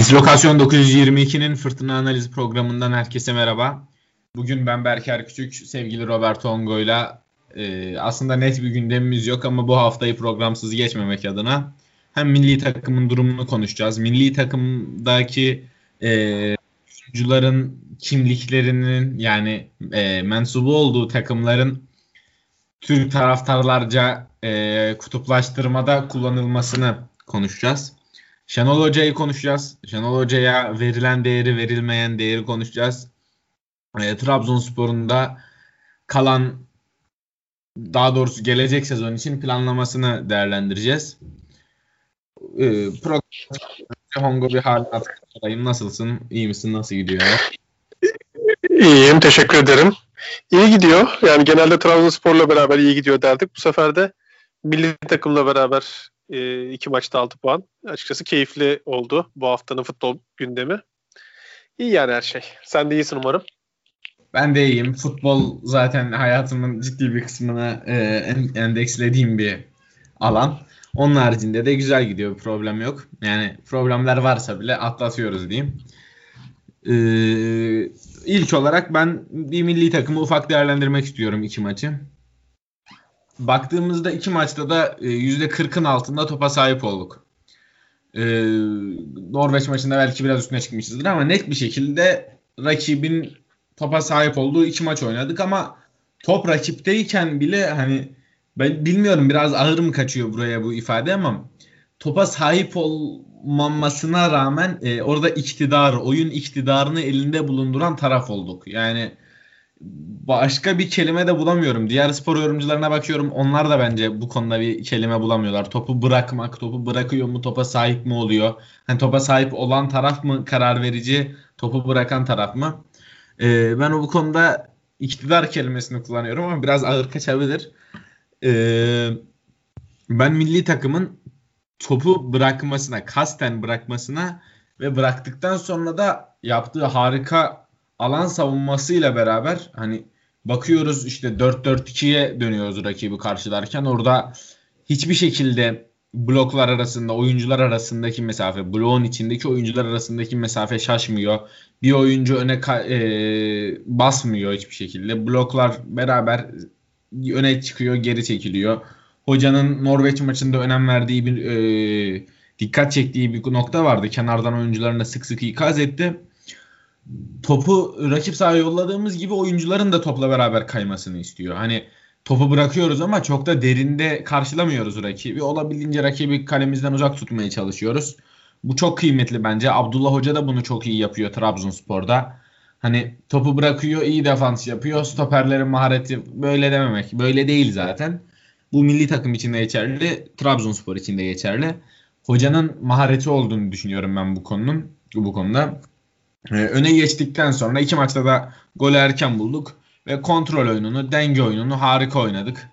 Dislokasyon 922'nin fırtına analiz programından herkese merhaba. Bugün ben Berker Küçük, sevgili Roberto Ongo'yla e, aslında net bir gündemimiz yok ama bu haftayı programsız geçmemek adına hem milli takımın durumunu konuşacağız. Milli takımdaki e, oyuncuların kimliklerinin yani e, mensubu olduğu takımların Türk taraftarlarca e, kutuplaştırmada kullanılmasını konuşacağız. Şenol Hoca'yı konuşacağız. Şenol Hoca'ya verilen değeri verilmeyen değeri konuşacağız. E, Trabzonspor'un da kalan daha doğrusu gelecek sezon için planlamasını değerlendireceğiz. E, program Hongo bir hal sorayım. Nasılsın? İyi misin? Nasıl gidiyor? İyiyim. Teşekkür ederim. İyi gidiyor. Yani genelde Trabzonspor'la beraber iyi gidiyor derdik. Bu sefer de milli takımla beraber e, iki maçta 6 puan. Açıkçası keyifli oldu bu haftanın futbol gündemi. İyi yani her şey. Sen de iyisin umarım. Ben de iyiyim. Futbol zaten hayatımın ciddi bir kısmını e, endekslediğim bir alan. Onun haricinde de güzel gidiyor. Problem yok. Yani problemler varsa bile atlatıyoruz diyeyim. Ee, ilk olarak ben bir milli takımı ufak değerlendirmek istiyorum iki maçı baktığımızda iki maçta da %40'ın e, altında topa sahip olduk. Ee, Norveç maçında belki biraz üstüne çıkmışızdır ama net bir şekilde rakibin topa sahip olduğu iki maç oynadık ama top rakipteyken bile hani ben bilmiyorum biraz ağır mı kaçıyor buraya bu ifade ama topa sahip olmamasına rağmen e, orada iktidar, oyun iktidarını elinde bulunduran taraf olduk. Yani başka bir kelime de bulamıyorum. Diğer spor yorumcularına bakıyorum. Onlar da bence bu konuda bir kelime bulamıyorlar. Topu bırakmak, topu bırakıyor mu, topa sahip mi oluyor? Hani topa sahip olan taraf mı karar verici, topu bırakan taraf mı? Ee, ben bu konuda iktidar kelimesini kullanıyorum ama biraz ağır kaçabilir. Ee, ben milli takımın topu bırakmasına, kasten bırakmasına ve bıraktıktan sonra da yaptığı harika alan savunmasıyla beraber hani bakıyoruz işte 4-4-2'ye dönüyoruz rakibi karşılarken orada hiçbir şekilde bloklar arasında oyuncular arasındaki mesafe bloğun içindeki oyuncular arasındaki mesafe şaşmıyor. Bir oyuncu öne e, basmıyor hiçbir şekilde. Bloklar beraber öne çıkıyor geri çekiliyor. Hocanın Norveç maçında önem verdiği bir e, dikkat çektiği bir nokta vardı. Kenardan oyuncularına sık sık ikaz etti topu rakip sahaya yolladığımız gibi oyuncuların da topla beraber kaymasını istiyor. Hani topu bırakıyoruz ama çok da derinde karşılamıyoruz rakibi. Olabildiğince rakibi kalemizden uzak tutmaya çalışıyoruz. Bu çok kıymetli bence. Abdullah Hoca da bunu çok iyi yapıyor Trabzonspor'da. Hani topu bırakıyor, iyi defans yapıyor. Stoperlerin mahareti böyle dememek. Böyle değil zaten. Bu milli takım için de geçerli, Trabzonspor için de geçerli. Hocanın mahareti olduğunu düşünüyorum ben bu konunun bu konuda. Ee, öne geçtikten sonra iki maçta da golü erken bulduk ve kontrol oyununu, denge oyununu harika oynadık.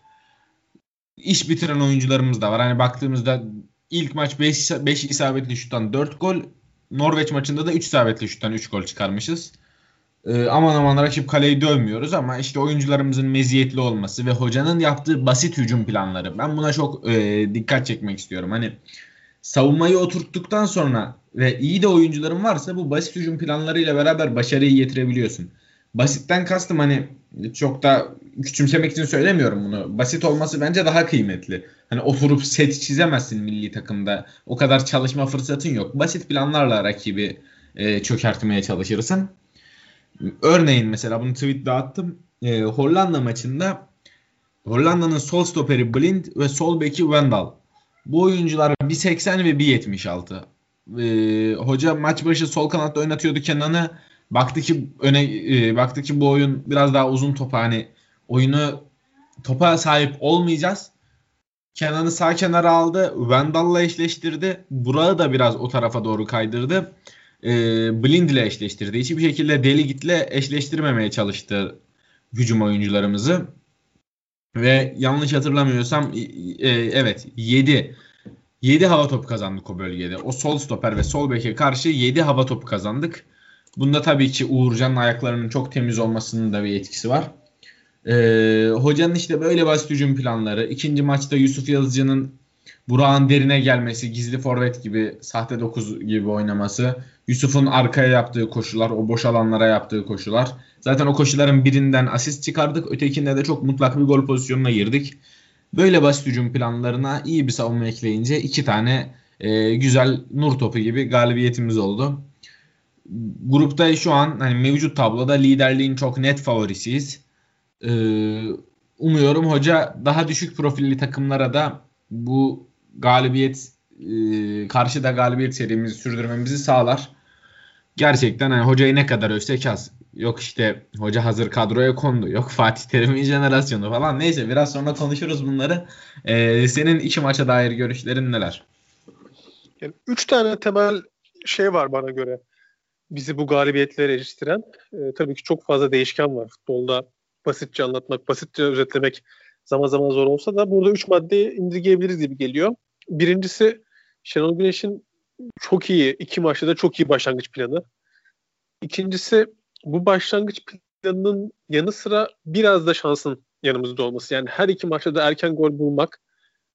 İş bitiren oyuncularımız da var. Hani baktığımızda ilk maç 5 5 isabetli şuttan 4 gol, Norveç maçında da 3 isabetli şuttan 3 gol çıkarmışız. Ee, aman aman rakip kaleyi dövmüyoruz ama işte oyuncularımızın meziyetli olması ve hocanın yaptığı basit hücum planları. Ben buna çok e, dikkat çekmek istiyorum. Hani savunmayı oturttuktan sonra ve iyi de oyuncuların varsa bu basit hücum planlarıyla beraber başarıyı getirebiliyorsun. Basitten kastım hani çok da küçümsemek için söylemiyorum bunu. Basit olması bence daha kıymetli. Hani oturup set çizemezsin milli takımda. O kadar çalışma fırsatın yok. Basit planlarla rakibi e, çökertmeye çalışırsın. Örneğin mesela bunu tweette attım. E, Hollanda maçında Hollanda'nın sol stoperi Blind ve sol beki Wendell. Bu oyuncular 1.80 ve 1.76 e, hoca maç başı sol kanatta oynatıyordu Kenan'ı. Baktı ki öne e, baktı ki bu oyun biraz daha uzun topa hani oyunu topa sahip olmayacağız. Kenan'ı sağ kenara aldı. Wendell'la eşleştirdi. Burak'ı da biraz o tarafa doğru kaydırdı. E, Blind ile eşleştirdi. Hiçbir şekilde Deli Git'le eşleştirmemeye çalıştı hücum oyuncularımızı. Ve yanlış hatırlamıyorsam e, evet 7 7 hava topu kazandık o bölgede. O sol stoper ve sol beke karşı 7 hava topu kazandık. Bunda tabii ki Uğurcan'ın ayaklarının çok temiz olmasının da bir etkisi var. Ee, hocanın işte böyle basit hücum planları. İkinci maçta Yusuf Yazıcı'nın Burak'ın derine gelmesi, gizli forvet gibi, sahte 9 gibi oynaması, Yusuf'un arkaya yaptığı koşular, o boş alanlara yaptığı koşular. Zaten o koşuların birinden asist çıkardık. Ötekinde de çok mutlak bir gol pozisyonuna girdik. Böyle basit hücum planlarına iyi bir savunma ekleyince iki tane e, güzel nur topu gibi galibiyetimiz oldu. Grupta şu an hani mevcut tabloda liderliğin çok net favorisiyiz. E, umuyorum hoca daha düşük profilli takımlara da bu galibiyet e, karşıda galibiyet serimizi sürdürmemizi sağlar. Gerçekten hani hocayı ne kadar övsek az. Yok işte hoca hazır kadroya kondu. Yok Fatih Terim'in jenerasyonu falan. Neyse biraz sonra konuşuruz bunları. Ee, senin iki maça dair görüşlerin neler? Yani üç tane temel şey var bana göre. Bizi bu galibiyetlere eriştiren. Ee, tabii ki çok fazla değişken var futbolda. Basitçe anlatmak, basitçe özetlemek zaman zaman zor olsa da burada üç maddeyi indirgeyebiliriz gibi geliyor. Birincisi Şenol Güneş'in çok iyi, iki maçta da çok iyi başlangıç planı. İkincisi bu başlangıç planının yanı sıra biraz da şansın yanımızda olması. Yani her iki maçta da erken gol bulmak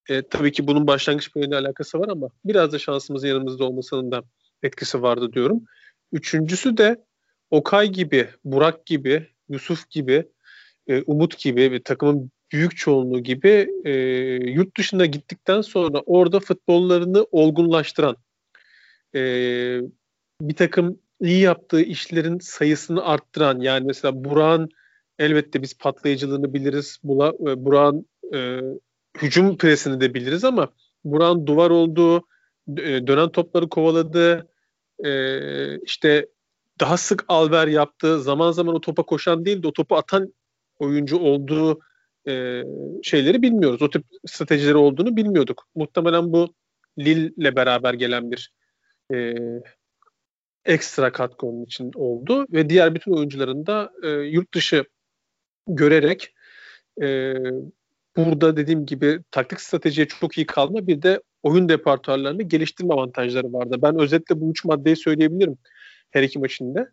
e, tabii ki bunun başlangıç planıyla alakası var ama biraz da şansımızın yanımızda olmasının da etkisi vardı diyorum. Üçüncüsü de Okay gibi, Burak gibi, Yusuf gibi, e, Umut gibi bir takımın büyük çoğunluğu gibi e, yurt dışına gittikten sonra orada futbollarını olgunlaştıran e, bir takım iyi yaptığı işlerin sayısını arttıran yani mesela Burak'ın elbette biz patlayıcılığını biliriz. Burak'ın e, hücum presini de biliriz ama Burak'ın duvar olduğu, dönen topları kovaladığı, e, işte daha sık alver yaptığı, zaman zaman o topa koşan değil de o topu atan oyuncu olduğu e, şeyleri bilmiyoruz. O tip stratejileri olduğunu bilmiyorduk. Muhtemelen bu Lille'le beraber gelen bir e, ekstra katkı onun için oldu ve diğer bütün oyuncuların da e, yurt dışı görerek e, burada dediğim gibi taktik stratejiye çok iyi kalma bir de oyun departuarlarını geliştirme avantajları vardı. Ben özetle bu üç maddeyi söyleyebilirim her iki maçında.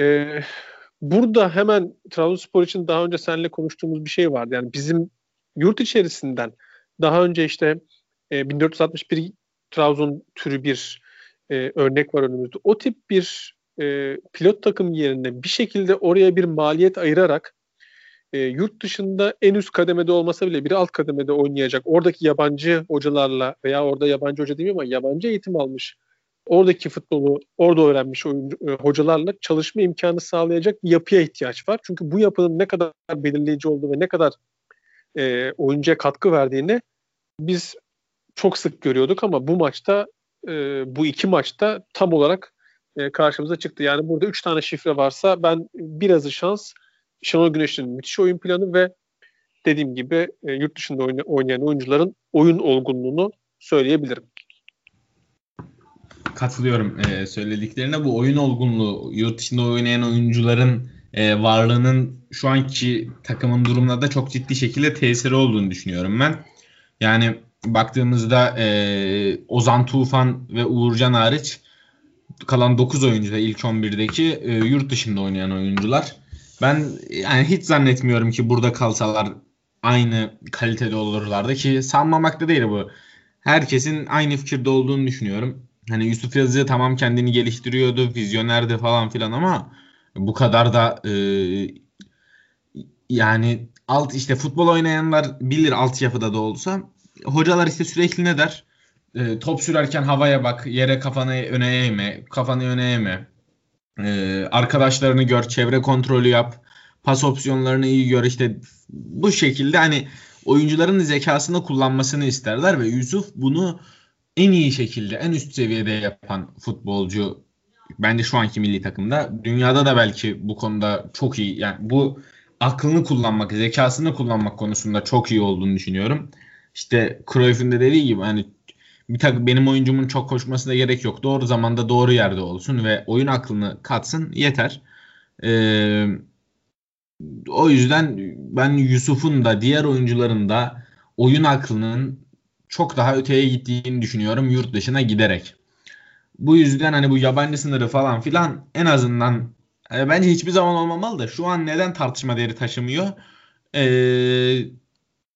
E, burada hemen Trabzonspor için daha önce seninle konuştuğumuz bir şey vardı. Yani bizim yurt içerisinden daha önce işte e, 1461 Trabzon türü bir e, örnek var önümüzde. O tip bir e, pilot takım yerine bir şekilde oraya bir maliyet ayırarak e, yurt dışında en üst kademede olmasa bile bir alt kademede oynayacak oradaki yabancı hocalarla veya orada yabancı hoca değil ama yabancı eğitim almış oradaki futbolu orada öğrenmiş oyuncu, e, hocalarla çalışma imkanı sağlayacak bir yapıya ihtiyaç var. Çünkü bu yapının ne kadar belirleyici olduğu ve ne kadar e, oyuncuya katkı verdiğini biz çok sık görüyorduk ama bu maçta e, bu iki maçta tam olarak e, karşımıza çıktı. Yani burada üç tane şifre varsa ben birazı şans, Şenol Güneş'in müthiş oyun planı ve dediğim gibi e, yurt dışında oynayan oyuncuların oyun olgunluğunu söyleyebilirim. Katılıyorum e, söylediklerine. Bu oyun olgunluğu, yurt dışında oynayan oyuncuların e, varlığının şu anki takımın durumuna da çok ciddi şekilde tesiri olduğunu düşünüyorum ben. Yani baktığımızda e, Ozan Tufan ve Uğurcan hariç kalan 9 oyuncu da ilk 11'deki e, yurt dışında oynayan oyuncular. Ben yani hiç zannetmiyorum ki burada kalsalar aynı kalitede olurlardı ki sanmamakta değil bu. Herkesin aynı fikirde olduğunu düşünüyorum. Hani Yusuf Yazıcı tamam kendini geliştiriyordu, vizyonerdi falan filan ama bu kadar da e, yani alt işte futbol oynayanlar bilir altyapıda da olsa hocalar işte sürekli ne der? E, top sürerken havaya bak, yere kafanı öne eğme, kafanı öne eğme. E, arkadaşlarını gör, çevre kontrolü yap, pas opsiyonlarını iyi gör. İşte bu şekilde hani oyuncuların zekasını kullanmasını isterler ve Yusuf bunu en iyi şekilde, en üst seviyede yapan futbolcu bence şu anki milli takımda. Dünyada da belki bu konuda çok iyi. Yani bu aklını kullanmak, zekasını kullanmak konusunda çok iyi olduğunu düşünüyorum işte Cruyff'un da dediği gibi hani bir tak benim oyuncumun çok koşmasına gerek yok. Doğru zamanda doğru yerde olsun ve oyun aklını katsın yeter. Ee, o yüzden ben Yusuf'un da diğer oyuncuların da oyun aklının çok daha öteye gittiğini düşünüyorum yurt dışına giderek. Bu yüzden hani bu yabancı sınırı falan filan en azından e, bence hiçbir zaman olmamalı da şu an neden tartışma değeri taşımıyor? Ee,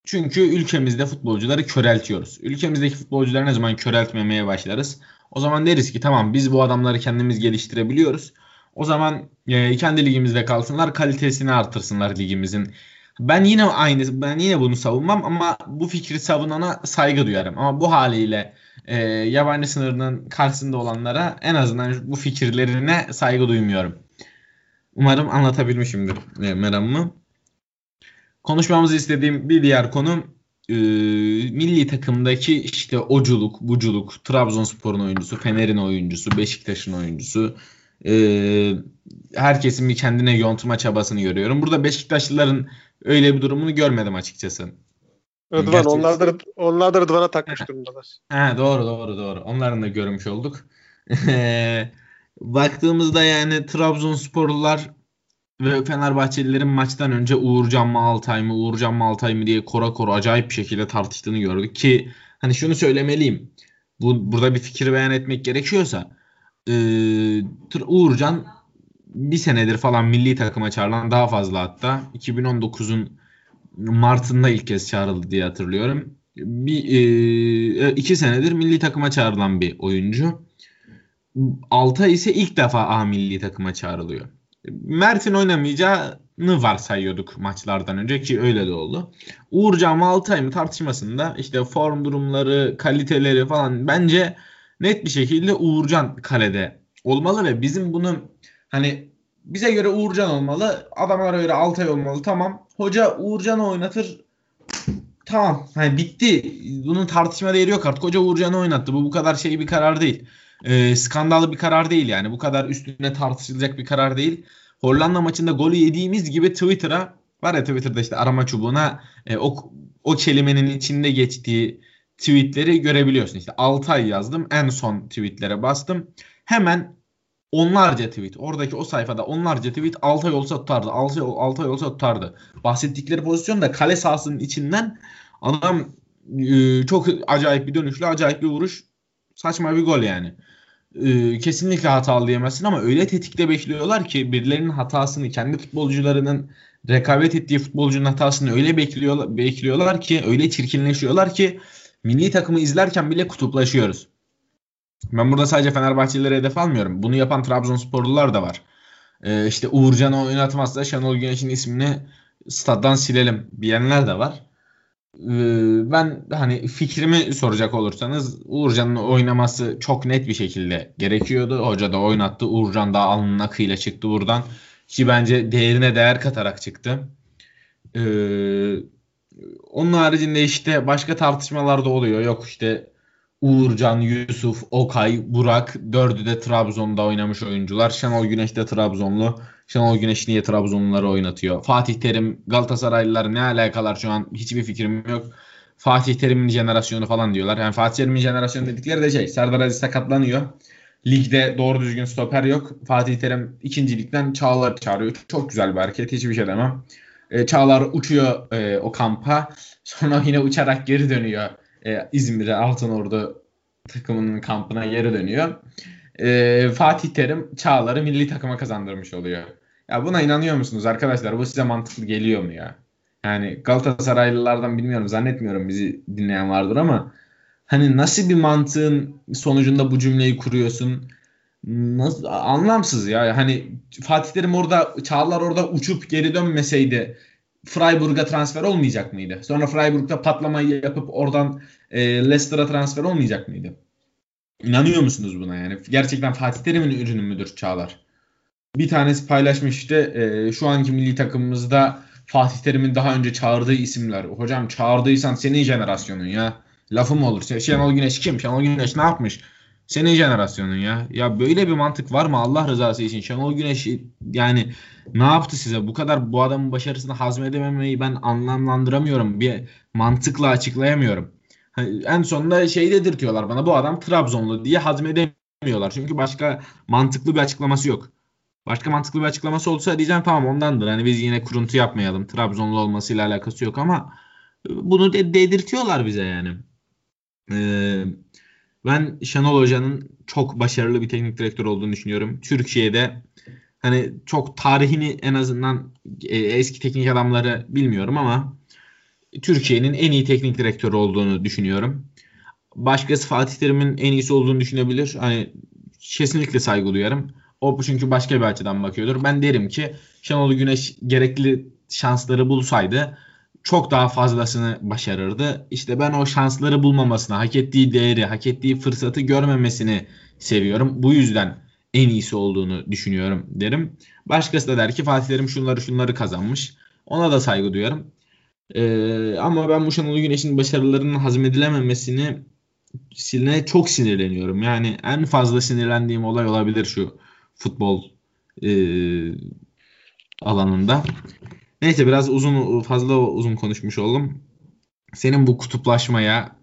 Çünkü ülkemizde futbolcuları köreltiyoruz. Ülkemizdeki futbolcuları ne zaman köreltmemeye başlarız? O zaman deriz ki tamam biz bu adamları kendimiz geliştirebiliyoruz. O zaman e, kendi ligimizde kalsınlar, kalitesini artırsınlar ligimizin. Ben yine aynı ben yine bunu savunmam ama bu fikri savunana saygı duyarım. Ama bu haliyle e, yabancı sınırının karşısında olanlara en azından bu fikirlerine saygı duymuyorum. Umarım anlatabilmişimdir e, meramımı. Konuşmamızı istediğim bir diğer konu e, milli takımdaki işte oculuk, buculuk, Trabzonspor'un oyuncusu, Fener'in oyuncusu, Beşiktaş'ın oyuncusu, e, herkesin bir kendine yontma çabasını görüyorum. Burada Beşiktaşlıların öyle bir durumunu görmedim açıkçası. Rıdvan Gerçi... onlar da, onlar da Rıdvan'a takmış durumdalar. Ha, doğru doğru doğru. Onların da görmüş olduk. Baktığımızda yani Trabzonsporlular ve Fenerbahçelilerin maçtan önce Uğurcan mı Altay mı Uğurcan mı Altay mı diye kora kora acayip bir şekilde tartıştığını gördük ki hani şunu söylemeliyim. Bu, burada bir fikir beyan etmek gerekiyorsa e, Uğurcan bir senedir falan milli takıma çağrılan daha fazla hatta 2019'un Mart'ında ilk kez çağrıldı diye hatırlıyorum. Bir e, iki senedir milli takıma çağrılan bir oyuncu. Altay ise ilk defa A milli takıma çağrılıyor. Mert'in oynamayacağını varsayıyorduk maçlardan önce ki öyle de oldu. Uğurcan mı Altay mı tartışmasında işte form durumları, kaliteleri falan bence net bir şekilde Uğurcan kalede olmalı ve bizim bunu hani bize göre Uğurcan olmalı, adamlara göre Altay olmalı tamam. Hoca Uğurcan'ı oynatır tamam hani bitti. Bunun tartışma değeri yok artık. Hoca Uğurcan'ı oynattı. Bu bu kadar şey bir karar değil e, skandallı bir karar değil yani. Bu kadar üstüne tartışılacak bir karar değil. Hollanda maçında golü yediğimiz gibi Twitter'a var ya Twitter'da işte arama çubuğuna e, o, o kelimenin içinde geçtiği tweetleri görebiliyorsun. İşte 6 ay yazdım. En son tweetlere bastım. Hemen onlarca tweet. Oradaki o sayfada onlarca tweet 6 ay olsa tutardı. 6 ay, 6 ay olsa tutardı. Bahsettikleri pozisyon da kale sahasının içinden adam e, çok acayip bir dönüşlü acayip bir vuruş. Saçma bir gol yani e, kesinlikle hatalı diyemezsin ama öyle tetikte bekliyorlar ki birilerinin hatasını kendi futbolcularının rekabet ettiği futbolcunun hatasını öyle bekliyorlar, bekliyorlar ki öyle çirkinleşiyorlar ki milli takımı izlerken bile kutuplaşıyoruz. Ben burada sadece Fenerbahçelilere hedef almıyorum. Bunu yapan Trabzonsporlular da var. Ee, işte Uğurcan'ı oynatmazsa Şenol Güneş'in ismini staddan silelim diyenler de var. Ee, ben hani fikrimi soracak olursanız Uğurcan'ın oynaması çok net bir şekilde gerekiyordu. Hoca da oynattı. Uğurcan da alnının akıyla çıktı buradan. Ki bence değerine değer katarak çıktı. Ee, onun haricinde işte başka tartışmalar da oluyor. Yok işte Uğurcan, Yusuf, Okay, Burak dördü de Trabzon'da oynamış oyuncular. Şenol Güneş de Trabzonlu. Şenol Güneş niye Trabzonluları oynatıyor? Fatih Terim, Galatasaraylılar ne alakalar şu an hiçbir fikrim yok. Fatih Terim'in jenerasyonu falan diyorlar. Yani Fatih Terim'in jenerasyonu dedikleri de şey Serdar Aziz sakatlanıyor. Ligde doğru düzgün stoper yok. Fatih Terim ikinci ligden Çağlar çağırıyor. Çok güzel bir hareket. Hiçbir şey demem. E, Çağlar uçuyor e, o kampa. Sonra yine uçarak geri dönüyor. E, İzmir'e Altınordu takımının kampına geri dönüyor. E, Fatih Terim Çağlar'ı milli takıma kazandırmış oluyor. Ya buna inanıyor musunuz arkadaşlar? Bu size mantıklı geliyor mu ya? Yani Galatasaraylılardan bilmiyorum zannetmiyorum bizi dinleyen vardır ama hani nasıl bir mantığın sonucunda bu cümleyi kuruyorsun? Nasıl, anlamsız ya. Hani Fatih Terim orada Çağlar orada uçup geri dönmeseydi Freiburg'a transfer olmayacak mıydı? Sonra Freiburg'da patlamayı yapıp oradan e, Leicester'a transfer olmayacak mıydı? İnanıyor musunuz buna yani? Gerçekten Fatih Terim'in ürünü müdür Çağlar? Bir tanesi paylaşmış işte e, şu anki milli takımımızda Fatih Terim'in daha önce çağırdığı isimler. Hocam çağırdıysan senin jenerasyonun ya. Lafım olur. Şenol Güneş kim? Şenol Güneş ne yapmış? Senin jenerasyonun ya. Ya böyle bir mantık var mı Allah rızası için? Şenol Güneş yani ne yaptı size? Bu kadar bu adamın başarısını hazmedememeyi ben anlamlandıramıyorum. Bir mantıkla açıklayamıyorum. En sonunda şey dedirtiyorlar bana bu adam Trabzonlu diye hazmedemiyorlar. Çünkü başka mantıklı bir açıklaması yok. Başka mantıklı bir açıklaması olsa diyeceğim tamam ondandır. Hani biz yine kuruntu yapmayalım. Trabzonlu olmasıyla alakası yok ama bunu de dedirtiyorlar bize yani. Ee, ben Şenol Hoca'nın çok başarılı bir teknik direktör olduğunu düşünüyorum. Türkiye'de hani çok tarihini en azından e, eski teknik adamları bilmiyorum ama Türkiye'nin en iyi teknik direktörü olduğunu düşünüyorum. Başkası Fatih Terim'in en iyisi olduğunu düşünebilir. Hani kesinlikle saygı duyarım. O çünkü başka bir açıdan bakıyordur. Ben derim ki Şenol Güneş gerekli şansları bulsaydı çok daha fazlasını başarırdı. İşte ben o şansları bulmamasını, hak ettiği değeri, hak ettiği fırsatı görmemesini seviyorum. Bu yüzden en iyisi olduğunu düşünüyorum derim. Başkası da der ki Fatih Terim şunları şunları kazanmış. Ona da saygı duyarım. Ee, ama ben bu Şenol Güneş'in başarılarının hazmedilememesini siline çok sinirleniyorum. Yani en fazla sinirlendiğim olay olabilir şu futbol e, alanında. Neyse biraz uzun fazla uzun konuşmuş oldum. Senin bu kutuplaşmaya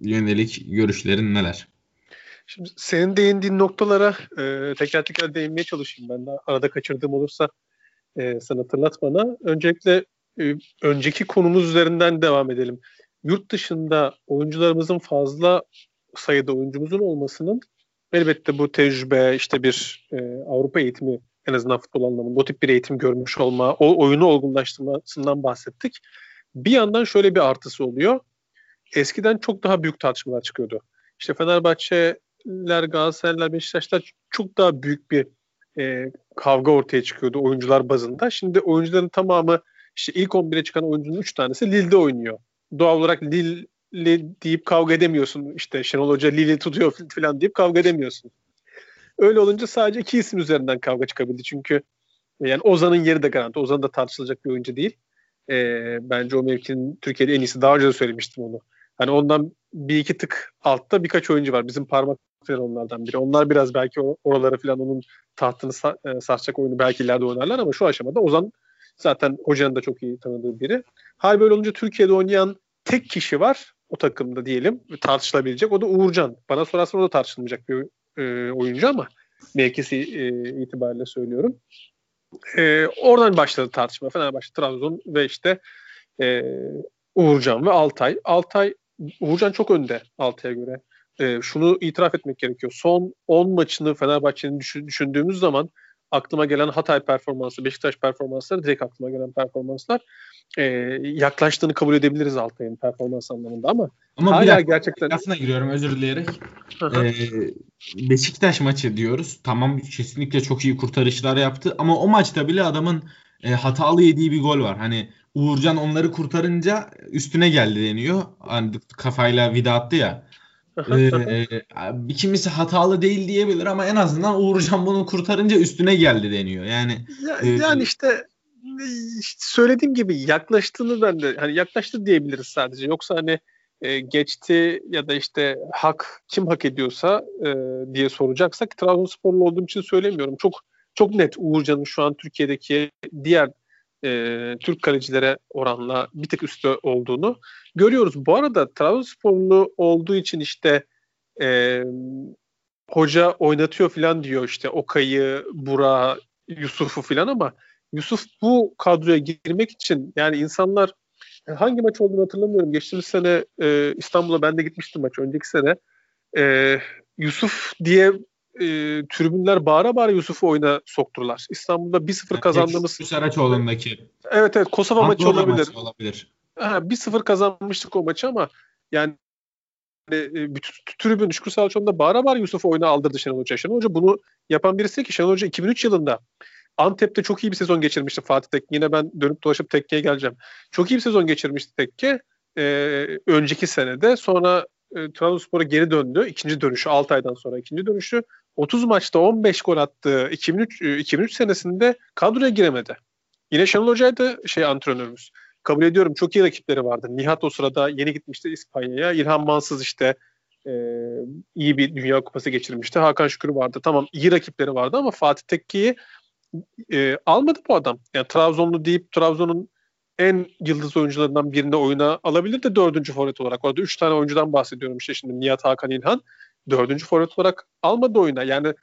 yönelik görüşlerin neler? Şimdi senin değindiğin noktalara e, teker teker değinmeye çalışayım. Ben de arada kaçırdığım olursa e, sen hatırlat bana. Öncelikle e, önceki konumuz üzerinden devam edelim. Yurt dışında oyuncularımızın fazla sayıda oyuncumuzun olmasının elbette bu tecrübe işte bir e, Avrupa eğitimi en azından futbol anlamında o tip bir eğitim görmüş olma, o oyunu olgunlaştırmasından bahsettik. Bir yandan şöyle bir artısı oluyor. Eskiden çok daha büyük tartışmalar çıkıyordu. İşte Fenerbahçeler, Galatasaraylar, Beşiktaşlar çok daha büyük bir e, kavga ortaya çıkıyordu oyuncular bazında. Şimdi oyuncuların tamamı işte ilk 11'e çıkan oyuncunun 3 tanesi Lille'de oynuyor. Doğal olarak Lille deyip kavga edemiyorsun. İşte Şenol Hoca Lille'i tutuyor falan deyip kavga edemiyorsun. Öyle olunca sadece iki isim üzerinden kavga çıkabildi. Çünkü yani Ozan'ın yeri de garanti. Ozan da tartışılacak bir oyuncu değil. Ee, bence o mevkinin Türkiye'de en iyisi. Daha önce de söylemiştim onu. Hani ondan bir iki tık altta birkaç oyuncu var. Bizim parmak falan onlardan biri. Onlar biraz belki oraları falan onun tahtını e, sarsacak oyunu belki ileride oynarlar ama şu aşamada Ozan zaten hocanın da çok iyi tanıdığı biri. Hal böyle olunca Türkiye'de oynayan tek kişi var o takımda diyelim tartışılabilecek. O da Uğurcan. Bana sorarsan o da tartışılmayacak bir e, oyuncu ama mevkisi e, itibariyle söylüyorum. E, oradan başladı tartışma. Fenerbahçe, Trabzon ve işte e, Uğurcan ve Altay. Altay, Uğurcan çok önde Altay'a göre. E, şunu itiraf etmek gerekiyor. Son 10 maçını Fenerbahçe'nin düşündüğümüz zaman aklıma gelen Hatay performansı, Beşiktaş performansları direkt aklıma gelen performanslar e, yaklaştığını kabul edebiliriz Altay'ın performans anlamında ama, ama hala bir dakika, gerçekten aslında giriyorum özür dileyerek. ee, Beşiktaş maçı diyoruz. Tamam kesinlikle çok iyi kurtarışlar yaptı ama o maçta bile adamın e, hatalı yediği bir gol var. Hani Uğurcan onları kurtarınca üstüne geldi deniyor. Hani kafayla vida attı ya. Ee, kimisi hatalı değil diyebilir ama en azından Uğurcan bunu kurtarınca üstüne geldi deniyor. Yani ya, e, yani işte işte söylediğim gibi yaklaştığını ben de hani yaklaştı diyebiliriz sadece. Yoksa hani e, geçti ya da işte hak kim hak ediyorsa e, diye soracaksak Trabzonsporlu olduğum için söylemiyorum. Çok çok net Uğurcan'ın şu an Türkiye'deki diğer e, Türk kalecilere oranla bir tık üstte olduğunu görüyoruz. Bu arada Trabzonsporlu olduğu için işte e, hoca oynatıyor falan diyor işte Okay'ı, Bura, Yusuf'u falan ama Yusuf bu kadroya girmek için yani insanlar hangi maç olduğunu hatırlamıyorum. Geçtiğimiz sene e, İstanbul'a ben de gitmiştim maç önceki sene. E, Yusuf diye e, tribünler bağıra bağıra Yusuf'u oyuna sokturlar. İstanbul'da 1-0 yani kazandığımız... Saraçoğlu'ndaki. Evet evet Kosova maçı olabilir. Maçı olabilir. Ha, 1-0 kazanmıştık o maçı ama yani e, bütün tribün Şükrü Saraçoğlu'nda bağıra bağıra Yusuf'u oyuna aldırdı Şenol Hoca. Şenol Hoca bunu yapan birisi ki Şenol Hoca 2003 yılında Antep'te çok iyi bir sezon geçirmişti Fatih Tekke. Yine ben dönüp dolaşıp Tekke'ye geleceğim. Çok iyi bir sezon geçirmişti Tekke. Ee, önceki senede. Sonra e, Trabzonspor'a geri döndü. İkinci dönüşü 6 aydan sonra ikinci dönüşü. 30 maçta 15 gol attı. 2003 2003 senesinde kadroya giremedi. Yine Şenol Hoca'ydı şey antrenörümüz. Kabul ediyorum çok iyi rakipleri vardı. Nihat o sırada yeni gitmişti İspanya'ya. İlhan Mansız işte e, iyi bir Dünya Kupası geçirmişti. Hakan Şükür vardı. Tamam iyi rakipleri vardı ama Fatih Tekke'yi e, almadı bu adam. Yani Trabzonlu deyip Trabzon'un en yıldız oyuncularından birini oyuna alabilir de dördüncü forvet olarak. Orada üç tane oyuncudan bahsediyorum işte şimdi Nihat Hakan İlhan. Dördüncü forvet olarak almadı oyuna. Yani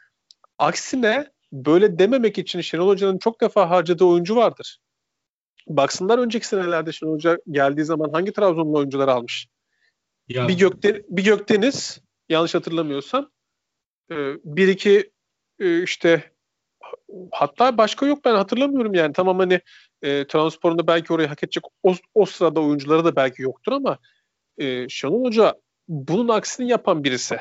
aksine böyle dememek için Şenol Hoca'nın çok defa harcadığı oyuncu vardır. Baksınlar önceki senelerde Şenol Hoca geldiği zaman hangi Trabzonlu oyuncular almış? Ya. Bir, Gökden, bir Gökdeniz yanlış hatırlamıyorsam e, bir iki e, işte hatta başka yok ben hatırlamıyorum yani. Tamam hani e, Transpor'unda belki orayı hak edecek o, o sırada oyuncuları da belki yoktur ama e, Şenol Hoca bunun aksini yapan birisi.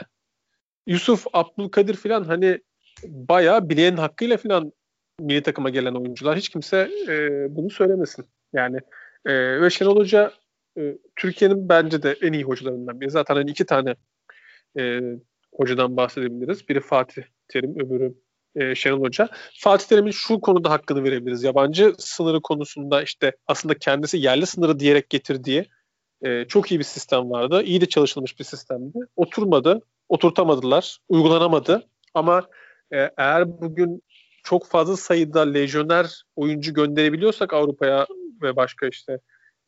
Yusuf, Abdülkadir falan hani bayağı bileğin hakkıyla falan milli takıma gelen oyuncular. Hiç kimse e, bunu söylemesin. Yani e, ve Şenol Hoca e, Türkiye'nin bence de en iyi hocalarından biri. Zaten hani iki tane e, hocadan bahsedebiliriz. Biri Fatih Terim, öbürü e, Şenol Hoca. Fatih Terim'in şu konuda hakkını verebiliriz. Yabancı sınırı konusunda işte aslında kendisi yerli sınırı diyerek getirdiği e, çok iyi bir sistem vardı. İyi de çalışılmış bir sistemdi. Oturmadı, oturtamadılar, uygulanamadı. Ama e, eğer bugün çok fazla sayıda lejyoner oyuncu gönderebiliyorsak Avrupa'ya ve başka işte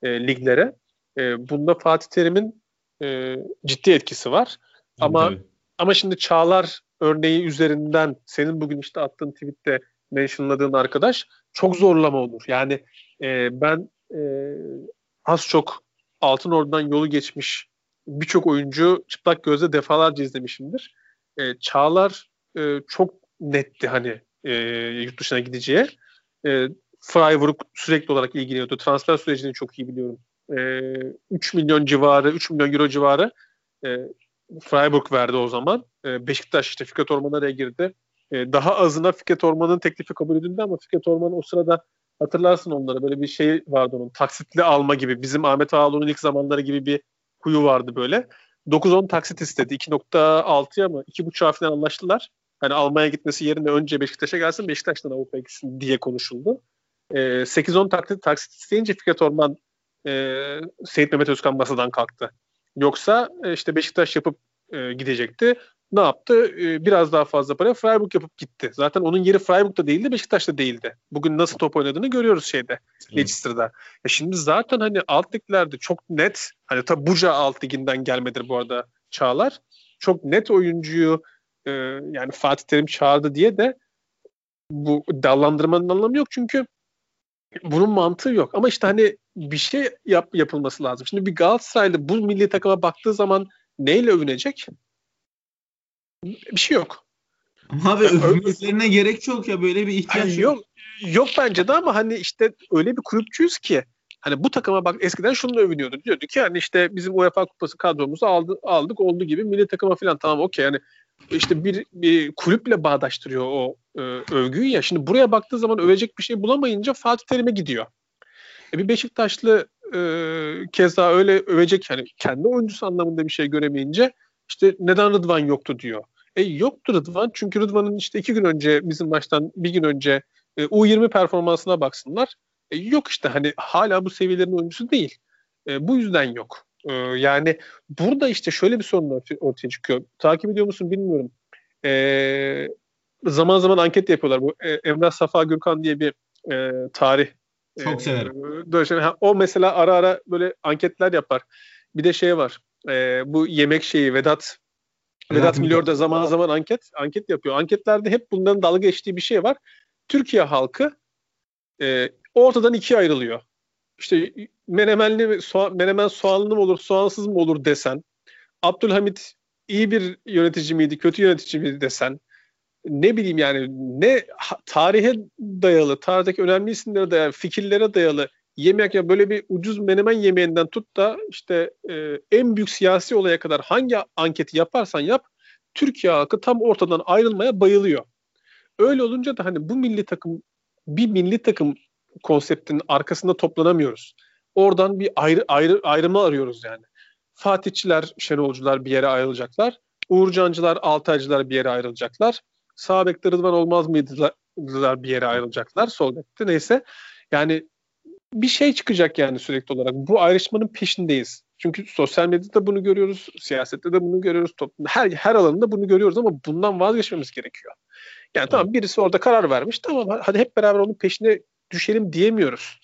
e, liglere e, bunda Fatih Terim'in e, ciddi etkisi var. Ama Tabii. ama şimdi Çağlar örneği üzerinden senin bugün işte attığın tweette mentionladığın arkadaş çok zorlama olur. Yani e, ben e, az çok Altın Ordu'dan yolu geçmiş birçok oyuncu çıplak gözle defalarca izlemişimdir. E, Çağlar e, çok netti hani e, yurt dışına gideceği. E, Freiburg sürekli olarak ilgileniyordu. Transfer sürecini çok iyi biliyorum. E, 3 milyon civarı, 3 milyon euro civarı e, Freiburg verdi o zaman. E, Beşiktaş işte Fikret Orman girdi. E, daha azına Fikret Orman'ın teklifi kabul edildi ama Fikret Orman o sırada hatırlarsın onlara böyle bir şey vardı onun taksitli alma gibi bizim Ahmet Ağaoğlu'nun ilk zamanları gibi bir huyu vardı böyle. 9-10 taksit istedi. 2.6'ya mı 2.5'a falan anlaştılar. Hani Almanya gitmesi yerine önce Beşiktaş'a gelsin Beşiktaş'tan Avrupa'ya gitsin diye konuşuldu. E, 8-10 taksit, taksit isteyince Fikret Orman e, Seyit Mehmet Özkan masadan kalktı. Yoksa e, işte Beşiktaş yapıp e, gidecekti. Ne yaptı? E, biraz daha fazla para Freiburg yapıp gitti. Zaten onun yeri Freiburg'da değildi, Beşiktaş'ta değildi. Bugün nasıl top oynadığını görüyoruz şeyde, Leicester'da. Ya şimdi zaten hani alt liglerde çok net, hani tabi Buca alt liginden gelmedir bu arada Çağlar. Çok net oyuncuyu e, yani Fatih Terim çağırdı diye de bu dallandırmanın anlamı yok çünkü bunun mantığı yok. Ama işte hani bir şey yap, yapılması lazım. Şimdi bir Galatasaraylı bu milli takıma baktığı zaman neyle övünecek? Bir şey yok. Abi övünmelerine gerek çok ya böyle bir ihtiyaç yani yok. Yok bence de ama hani işte öyle bir kulüpçüyüz ki hani bu takıma bak eskiden şunu övünüyordu. Diyordu ki hani işte bizim UEFA kupası kadromuzu aldı, aldık oldu gibi milli takıma falan tamam okey yani işte bir, bir kulüple bağdaştırıyor o e, övgüyü ya. Şimdi buraya baktığı zaman övecek bir şey bulamayınca Fatih Terim'e gidiyor. E bir Beşiktaşlı e, keza öyle övecek yani kendi oyuncusu anlamında bir şey göremeyince işte neden Rıdvan yoktu diyor. E yoktu Rıdvan çünkü Rıdvan'ın işte iki gün önce bizim maçtan bir gün önce e, U20 performansına baksınlar. E, yok işte hani hala bu seviyelerin oyuncusu değil. E, bu yüzden yok. E, yani burada işte şöyle bir sorun ortaya çıkıyor. Takip ediyor musun bilmiyorum. E, zaman zaman anket yapıyorlar. Bu e, Emrah Safa Gürkan diye bir e, tarih çok severim. E, şey, o mesela ara ara böyle anketler yapar. Bir de şey var. E, bu yemek şeyi Vedat Vedat Milor da zaman zaman anket anket yapıyor. Anketlerde hep bunların dalga geçtiği bir şey var. Türkiye halkı e, ortadan ikiye ayrılıyor. İşte menemenli soğan, menemen soğanlı mı olur, soğansız mı olur desen. Abdülhamit iyi bir yönetici miydi, kötü yönetici miydi desen. Ne bileyim yani ne tarihe dayalı, tarihteki önemli isimlere dayalı, fikirlere dayalı yemek ya böyle bir ucuz menemen yemeğinden tut da işte e, en büyük siyasi olaya kadar hangi anketi yaparsan yap Türkiye halkı tam ortadan ayrılmaya bayılıyor. Öyle olunca da hani bu milli takım bir milli takım konseptinin arkasında toplanamıyoruz. Oradan bir ayrı, ayrı ayrımı arıyoruz yani. Fatihçiler, Şenolcular bir yere ayrılacaklar. Uğurcancılar, Altaycılar bir yere ayrılacaklar. Sağ bekte Rıdvan olmaz mıydılar bir yere ayrılacaklar. Sol bekte neyse. Yani bir şey çıkacak yani sürekli olarak. Bu ayrışmanın peşindeyiz. Çünkü sosyal medyada bunu görüyoruz, siyasette de bunu görüyoruz, toplumda her her alanında bunu görüyoruz ama bundan vazgeçmemiz gerekiyor. Yani tamam birisi orada karar vermiş tamam hadi hep beraber onun peşine düşelim diyemiyoruz.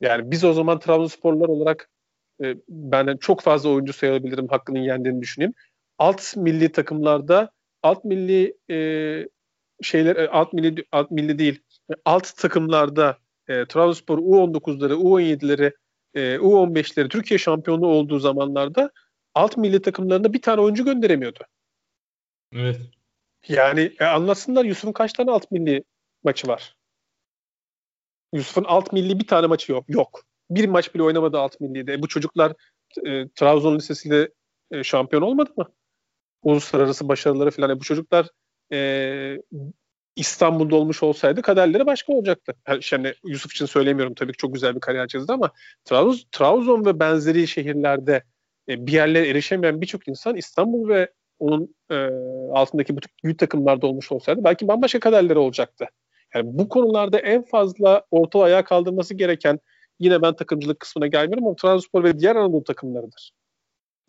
Yani biz o zaman Trabzonsporlar olarak e, benden çok fazla oyuncu sayabilirim hakkının yendiğini düşüneyim. Alt milli takımlarda alt milli e, şeyler e, alt milli alt milli değil alt takımlarda e, Trabzonspor U19'ları, U17'leri, e, U15'leri Türkiye şampiyonu olduğu zamanlarda alt milli takımlarında bir tane oyuncu gönderemiyordu. Evet. Yani e, anlatsınlar Yusuf'un kaç tane alt milli maçı var? Yusuf'un alt milli bir tane maçı yok. Yok. Bir maç bile oynamadı alt millide. E, bu çocuklar e, Trabzon Lisesi'yle e, şampiyon olmadı mı? Uluslararası başarıları falan. E, bu çocuklar e, İstanbul'da olmuş olsaydı kaderleri başka olacaktı. Yani Yusuf için söylemiyorum tabii ki çok güzel bir kariyer çizdi ama Trabzon, Trabzon ve benzeri şehirlerde e, bir yerlere erişemeyen birçok insan İstanbul ve onun e, altındaki bütün büyük takımlarda olmuş olsaydı belki bambaşka kaderleri olacaktı. Yani bu konularda en fazla orta ayağa kaldırması gereken yine ben takımcılık kısmına gelmiyorum ama Trabzonspor ve diğer Anadolu takımlarıdır.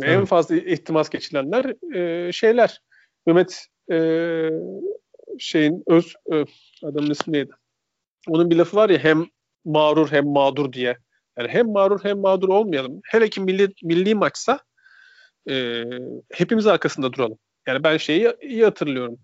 Evet. En fazla ihtimas geçilenler e, şeyler. Mehmet e, şeyin öz e, adamın ismi neydi? Onun bir lafı var ya hem mağrur hem mağdur diye. Yani hem mağrur hem mağdur olmayalım. Hele ki milli, milli maçsa e, hepimiz arkasında duralım. Yani ben şeyi iyi hatırlıyorum.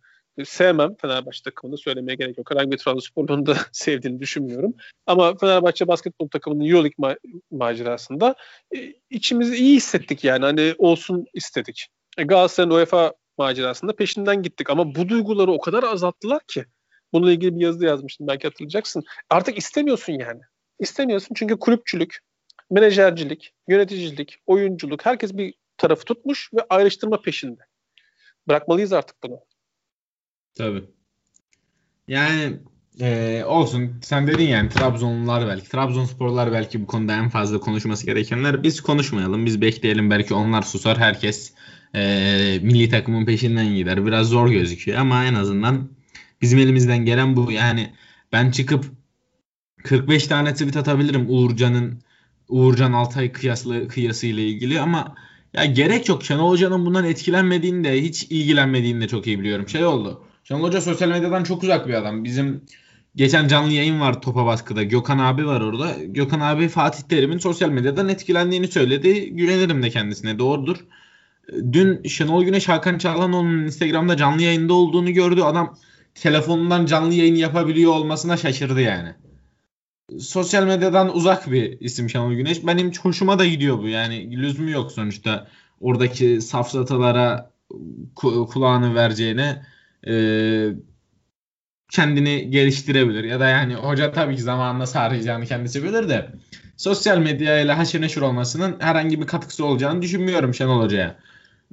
Sevmem Fenerbahçe takımını söylemeye gerek yok. Herhangi bir Trabzonspor'un da sevdiğini düşünmüyorum. Ama Fenerbahçe basketbol takımının Euroleague ma- macerasında e, içimizi iyi hissettik yani. Hani olsun istedik. E, Galatasaray'ın UEFA macerasında peşinden gittik. Ama bu duyguları o kadar azalttılar ki. Bununla ilgili bir yazı yazmıştım belki hatırlayacaksın. Artık istemiyorsun yani. İstemiyorsun çünkü kulüpçülük, menajercilik, yöneticilik, oyunculuk herkes bir tarafı tutmuş ve ayrıştırma peşinde. Bırakmalıyız artık bunu. Tabii. Yani ee, olsun. Sen dedin yani Trabzonlular belki. Trabzonsporlar belki bu konuda en fazla konuşması gerekenler. Biz konuşmayalım. Biz bekleyelim. Belki onlar susar. Herkes e, milli takımın peşinden gider. Biraz zor gözüküyor ama en azından bizim elimizden gelen bu. Yani ben çıkıp 45 tane tweet atabilirim Uğurcan'ın Uğurcan Altay kıyaslı kıyası ile ilgili ama ya gerek yok. Şenol Hoca'nın bundan etkilenmediğini de hiç ilgilenmediğini de çok iyi biliyorum. Şey oldu. Şenol Hoca sosyal medyadan çok uzak bir adam. Bizim geçen canlı yayın var Topa Baskı'da. Gökhan abi var orada. Gökhan abi Fatih Terim'in sosyal medyadan etkilendiğini söyledi. Güvenirim de kendisine. Doğrudur. Dün Şenol Güneş Hakan Çağlanoğlu'nun Instagram'da canlı yayında olduğunu gördü. Adam telefonundan canlı yayın yapabiliyor olmasına şaşırdı yani. Sosyal medyadan uzak bir isim Şenol Güneş. Benim hoşuma da gidiyor bu. Yani lüzumu yok sonuçta. Oradaki safsatalara kulağını vereceğine e, kendini geliştirebilir. Ya da yani hoca tabii ki zamanla sarayacağını kendisi bilir de sosyal medya ile haşır neşir olmasının herhangi bir katkısı olacağını düşünmüyorum Şenol Hoca'ya.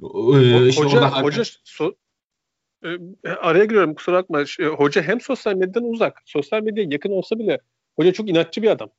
Ee, işte hoca, hoca so, e, araya giriyorum kusura bakma. Hoca hem sosyal medyadan uzak, sosyal medyaya yakın olsa bile hoca çok inatçı bir adam.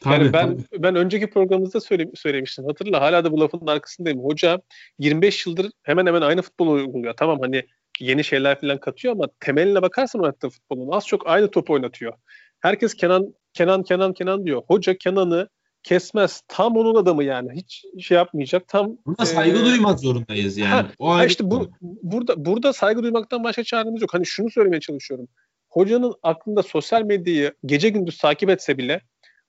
Tabii, yani ben tabii. ben önceki programımızda söyle, söylemiştim. Hatırla hala da bu lafın arkasındayım. Hoca 25 yıldır hemen hemen aynı futbolu uyguluyor. Tamam hani yeni şeyler falan katıyor ama temeline bakarsan oynattığı futbolun az çok aynı topu oynatıyor. Herkes Kenan Kenan Kenan Kenan diyor. Hoca Kenan'ı kesmez. Tam onun adamı yani. Hiç şey yapmayacak. Tam Buna saygı e, duymak zorundayız yani. Ha, o ha işte bu burada burada saygı duymaktan başka çaremiz yok. Hani şunu söylemeye çalışıyorum. Hocanın aklında sosyal medyayı gece gündüz takip etse bile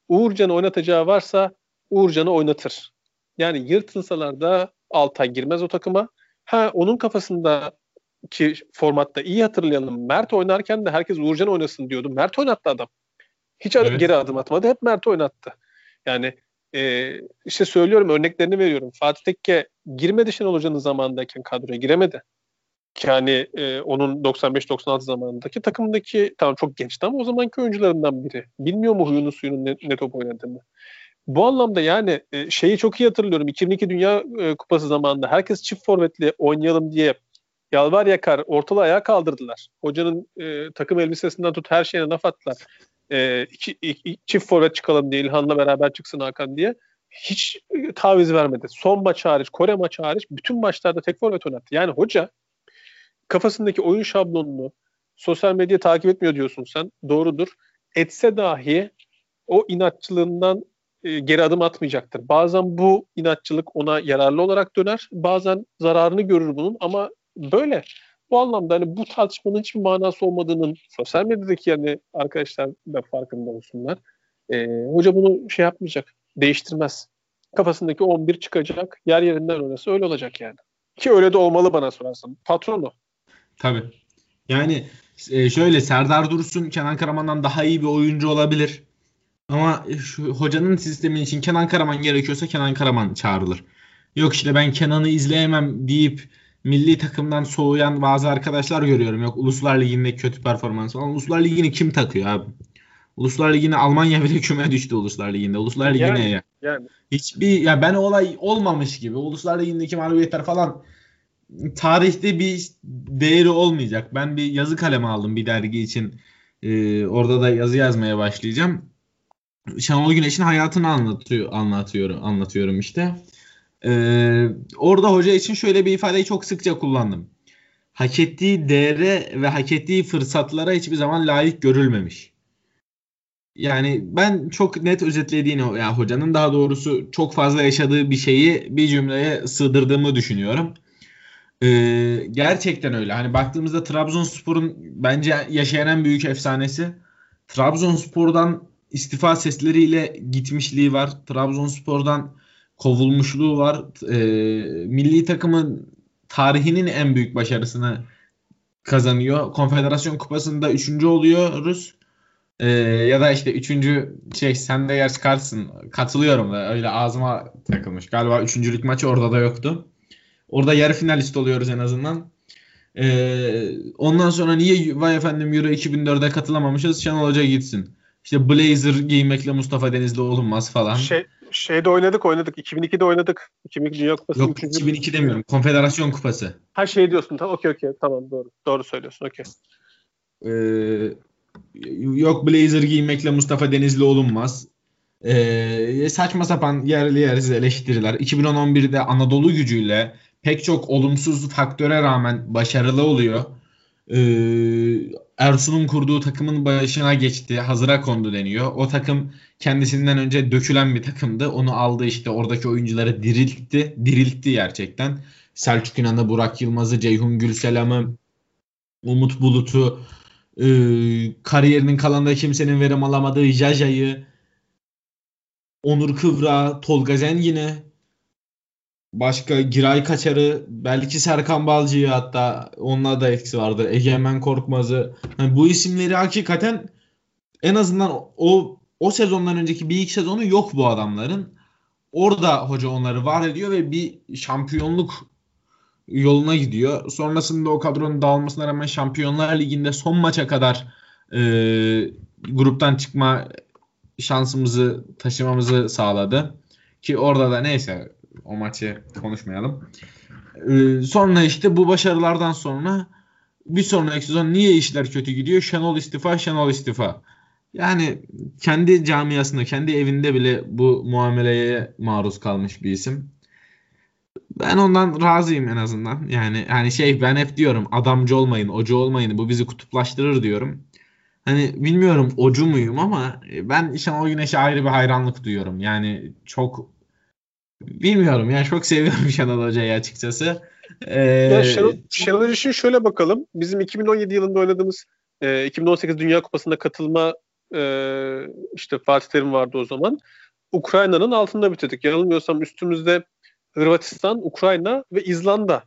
Uğurcan'ı oynatacağı varsa Uğurcan'ı oynatır. Yani yırtınsalar da Altay girmez o takıma. Ha onun kafasında ki formatta iyi hatırlayalım. Mert oynarken de herkes Uğurcan oynasın diyordu. Mert oynattı adam. Hiç evet. geri adım atmadı. Hep Mert oynattı. Yani e, işte söylüyorum örneklerini veriyorum. Fatih Tekke girmedi Şenol Hoca'nın zamanındayken kadroya giremedi. Yani e, onun 95-96 zamanındaki takımdaki tamam çok gençti ama o zamanki oyuncularından biri. Bilmiyor mu huyunu suyunu ne, ne top oynadığını. Bu anlamda yani e, şeyi çok iyi hatırlıyorum. 2002 Dünya e, Kupası zamanında herkes çift forvetli oynayalım diye yalvar yakar ortalığı ayağa kaldırdılar. Hocanın e, takım elbisesinden tut her şeyine laf attılar. E, iki, iki, çift forvet çıkalım diye İlhan'la beraber çıksın Hakan diye. Hiç taviz vermedi. Son maç hariç, Kore maçı hariç bütün maçlarda tek forvet oynattı. Yani hoca kafasındaki oyun şablonunu sosyal medya takip etmiyor diyorsun sen. Doğrudur. Etse dahi o inatçılığından e, geri adım atmayacaktır. Bazen bu inatçılık ona yararlı olarak döner. Bazen zararını görür bunun ama böyle. Bu anlamda hani bu tartışmanın hiçbir manası olmadığının sosyal medyadaki yani arkadaşlar da farkında olsunlar. E, hoca bunu şey yapmayacak, değiştirmez. Kafasındaki 11 çıkacak, yer yerinden oynasa öyle olacak yani. Ki öyle de olmalı bana sorarsan. Patronu. Tabii. Yani e, şöyle Serdar Dursun Kenan Karaman'dan daha iyi bir oyuncu olabilir. Ama şu hocanın sistemi için Kenan Karaman gerekiyorsa Kenan Karaman çağrılır. Yok işte ben Kenan'ı izleyemem deyip milli takımdan soğuyan bazı arkadaşlar görüyorum. Yok Uluslar Ligi'nde kötü performans falan. Uluslar Ligi'ni kim takıyor abi? Uluslar Ligi'ne Almanya bile küme düştü Uluslar Ligi'nde. Uluslar Ligi'ne yani, ya. Yani. Hiçbir ya ben olay olmamış gibi. Uluslar Ligi'ndeki mağlubiyetler falan tarihte bir değeri olmayacak. Ben bir yazı kalemi aldım bir dergi için. Ee, orada da yazı yazmaya başlayacağım. Şenol Güneş'in hayatını anlatıyor, anlatıyorum, anlatıyorum işte. Ee, orada hoca için şöyle bir ifadeyi çok sıkça kullandım. Hak ettiği değere ve hak ettiği fırsatlara hiçbir zaman layık görülmemiş. Yani ben çok net özetlediğini, yani hocanın daha doğrusu çok fazla yaşadığı bir şeyi bir cümleye sığdırdığımı düşünüyorum. Ee, gerçekten öyle. Hani baktığımızda Trabzonspor'un bence yaşayan en büyük efsanesi. Trabzonspor'dan istifa sesleriyle gitmişliği var. Trabzonspor'dan kovulmuşluğu var. E, milli takımın tarihinin en büyük başarısını kazanıyor. Konfederasyon Kupası'nda üçüncü oluyoruz. E, ya da işte üçüncü şey sen de yer çıkarsın. Katılıyorum da öyle ağzıma takılmış. Galiba üçüncülük maçı orada da yoktu. Orada yarı finalist oluyoruz en azından. Ee, ondan sonra niye vay efendim Euro 2004'e katılamamışız? Şenol Hoca gitsin. İşte blazer giymekle Mustafa Denizli olunmaz falan. Şey, şeyde oynadık oynadık. 2002'de oynadık. 2002 Dünya Kupası. Yok 2002 demiyorum. Konfederasyon Kupası. Ha şey diyorsun. Tamam okey okey. Tamam doğru. Doğru söylüyorsun. Okey. Ee, yok blazer giymekle Mustafa Denizli olunmaz. Ee, saçma sapan yerli yersiz eleştiriler. 2011'de Anadolu gücüyle pek çok olumsuz faktöre rağmen başarılı oluyor. Ee, Ersun'un kurduğu takımın başına geçti. Hazıra kondu deniyor. O takım kendisinden önce dökülen bir takımdı. Onu aldı işte oradaki oyuncuları diriltti. Diriltti gerçekten. Selçuk İnan'ı, Burak Yılmaz'ı, Ceyhun Gülselam'ı, Umut Bulut'u, e, kariyerinin kalanında kimsenin verim alamadığı Jaja'yı, Onur Kıvra, Tolga Zengin'i, başka Giray Kaçar'ı, belki Serkan Balcı'yı hatta onunla da etkisi vardı. Egemen Korkmaz'ı. Yani bu isimleri hakikaten en azından o o sezondan önceki bir iki sezonu yok bu adamların. Orada hoca onları var ediyor ve bir şampiyonluk yoluna gidiyor. Sonrasında o kadronun dağılmasına rağmen Şampiyonlar Ligi'nde son maça kadar e, gruptan çıkma şansımızı taşımamızı sağladı. Ki orada da neyse o maçı konuşmayalım. Ee, sonra işte bu başarılardan sonra bir sonraki sezon niye işler kötü gidiyor? Şenol istifa, Şenol istifa. Yani kendi camiasında, kendi evinde bile bu muameleye maruz kalmış bir isim. Ben ondan razıyım en azından. Yani hani şey ben hep diyorum adamcı olmayın, ocu olmayın. Bu bizi kutuplaştırır diyorum. Hani bilmiyorum ocu muyum ama ben Şenol Güneş'e ayrı bir hayranlık duyuyorum. Yani çok bilmiyorum yani çok seviyorum Şenol Hoca'yı açıkçası. Ee, ya Şenol, Şenol için şöyle bakalım. Bizim 2017 yılında oynadığımız e, 2018 Dünya Kupası'nda katılma e, işte Fatih Terim vardı o zaman. Ukrayna'nın altında bitirdik. Yanılmıyorsam üstümüzde Hırvatistan, Ukrayna ve İzlanda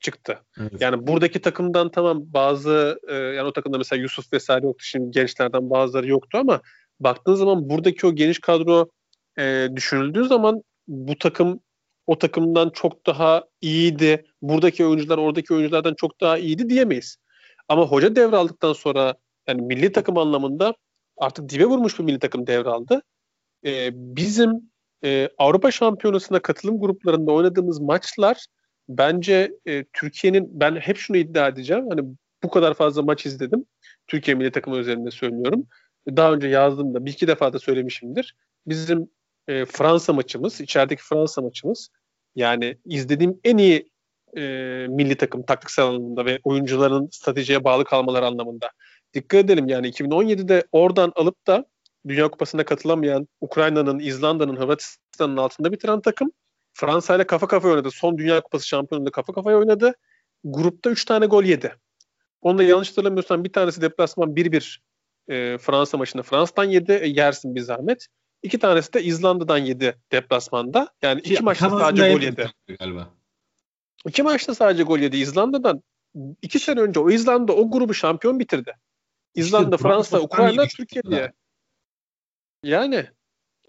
çıktı. Evet. Yani buradaki takımdan tamam bazı e, yani o takımda mesela Yusuf vesaire yoktu. Şimdi gençlerden bazıları yoktu ama baktığın zaman buradaki o geniş kadro e, düşünüldüğü zaman bu takım o takımdan çok daha iyiydi. Buradaki oyuncular oradaki oyunculardan çok daha iyiydi diyemeyiz. Ama hoca devraldıktan sonra yani milli takım anlamında artık dibe vurmuş bir milli takım devraldı. Ee, bizim e, Avrupa Şampiyonası'na katılım gruplarında oynadığımız maçlar bence e, Türkiye'nin ben hep şunu iddia edeceğim. Hani bu kadar fazla maç izledim. Türkiye milli takımı üzerinde söylüyorum. Daha önce yazdığımda bir iki defa da söylemişimdir. Bizim e, Fransa maçımız, içerideki Fransa maçımız yani izlediğim en iyi e, milli takım taktiksel anlamında ve oyuncuların stratejiye bağlı kalmaları anlamında. Dikkat edelim yani 2017'de oradan alıp da Dünya Kupası'na katılamayan Ukrayna'nın, İzlanda'nın, Hırvatistan'ın altında bitiren takım Fransa ile kafa kafaya oynadı. Son Dünya Kupası şampiyonunda kafa kafaya oynadı. Grupta 3 tane gol yedi. Onu da yanlış hatırlamıyorsam bir tanesi deplasman 1-1 e, Fransa maçında Fransa'dan yedi. E, yersin bir zahmet. İki tanesi de İzlanda'dan yedi deplasmanda. Yani iki maçta sadece gol yedi. Galiba. İki maçta sadece gol yedi İzlanda'dan. iki sene önce o İzlanda o grubu şampiyon bitirdi. İzlanda, işte, Fransa, Ukrayna, Türkiye diye. Yani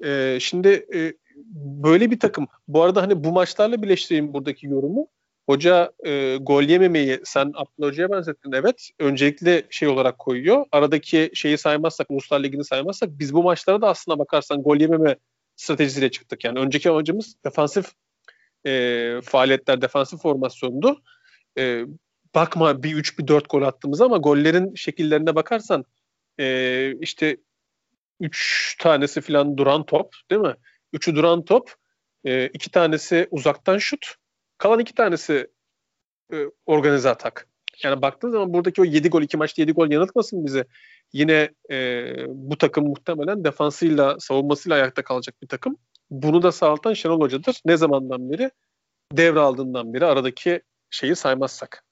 e, şimdi e, böyle bir takım. Bu arada hani bu maçlarla birleştireyim buradaki yorumu. Hoca e, gol yememeyi sen Abdullah Hoca'ya benzettin. Evet. Öncelikli şey olarak koyuyor. Aradaki şeyi saymazsak, Uluslar Ligi'ni saymazsak biz bu maçlara da aslında bakarsan gol yememe stratejisiyle çıktık. Yani önceki amacımız defansif e, faaliyetler, defansif formasyondu. E, bakma bir 3 bir 4 gol attığımız ama gollerin şekillerine bakarsan e, işte 3 tanesi falan duran top değil mi? Üçü duran top. E, iki tanesi uzaktan şut. Kalan iki tanesi e, organize atak. Yani baktığın zaman buradaki o 7 gol, 2 maçta 7 gol yanıltmasın bizi. Yine e, bu takım muhtemelen defansıyla, savunmasıyla ayakta kalacak bir takım. Bunu da sağlatan Şenol Hoca'dır. Ne zamandan beri? Devraldığından beri aradaki şeyi saymazsak.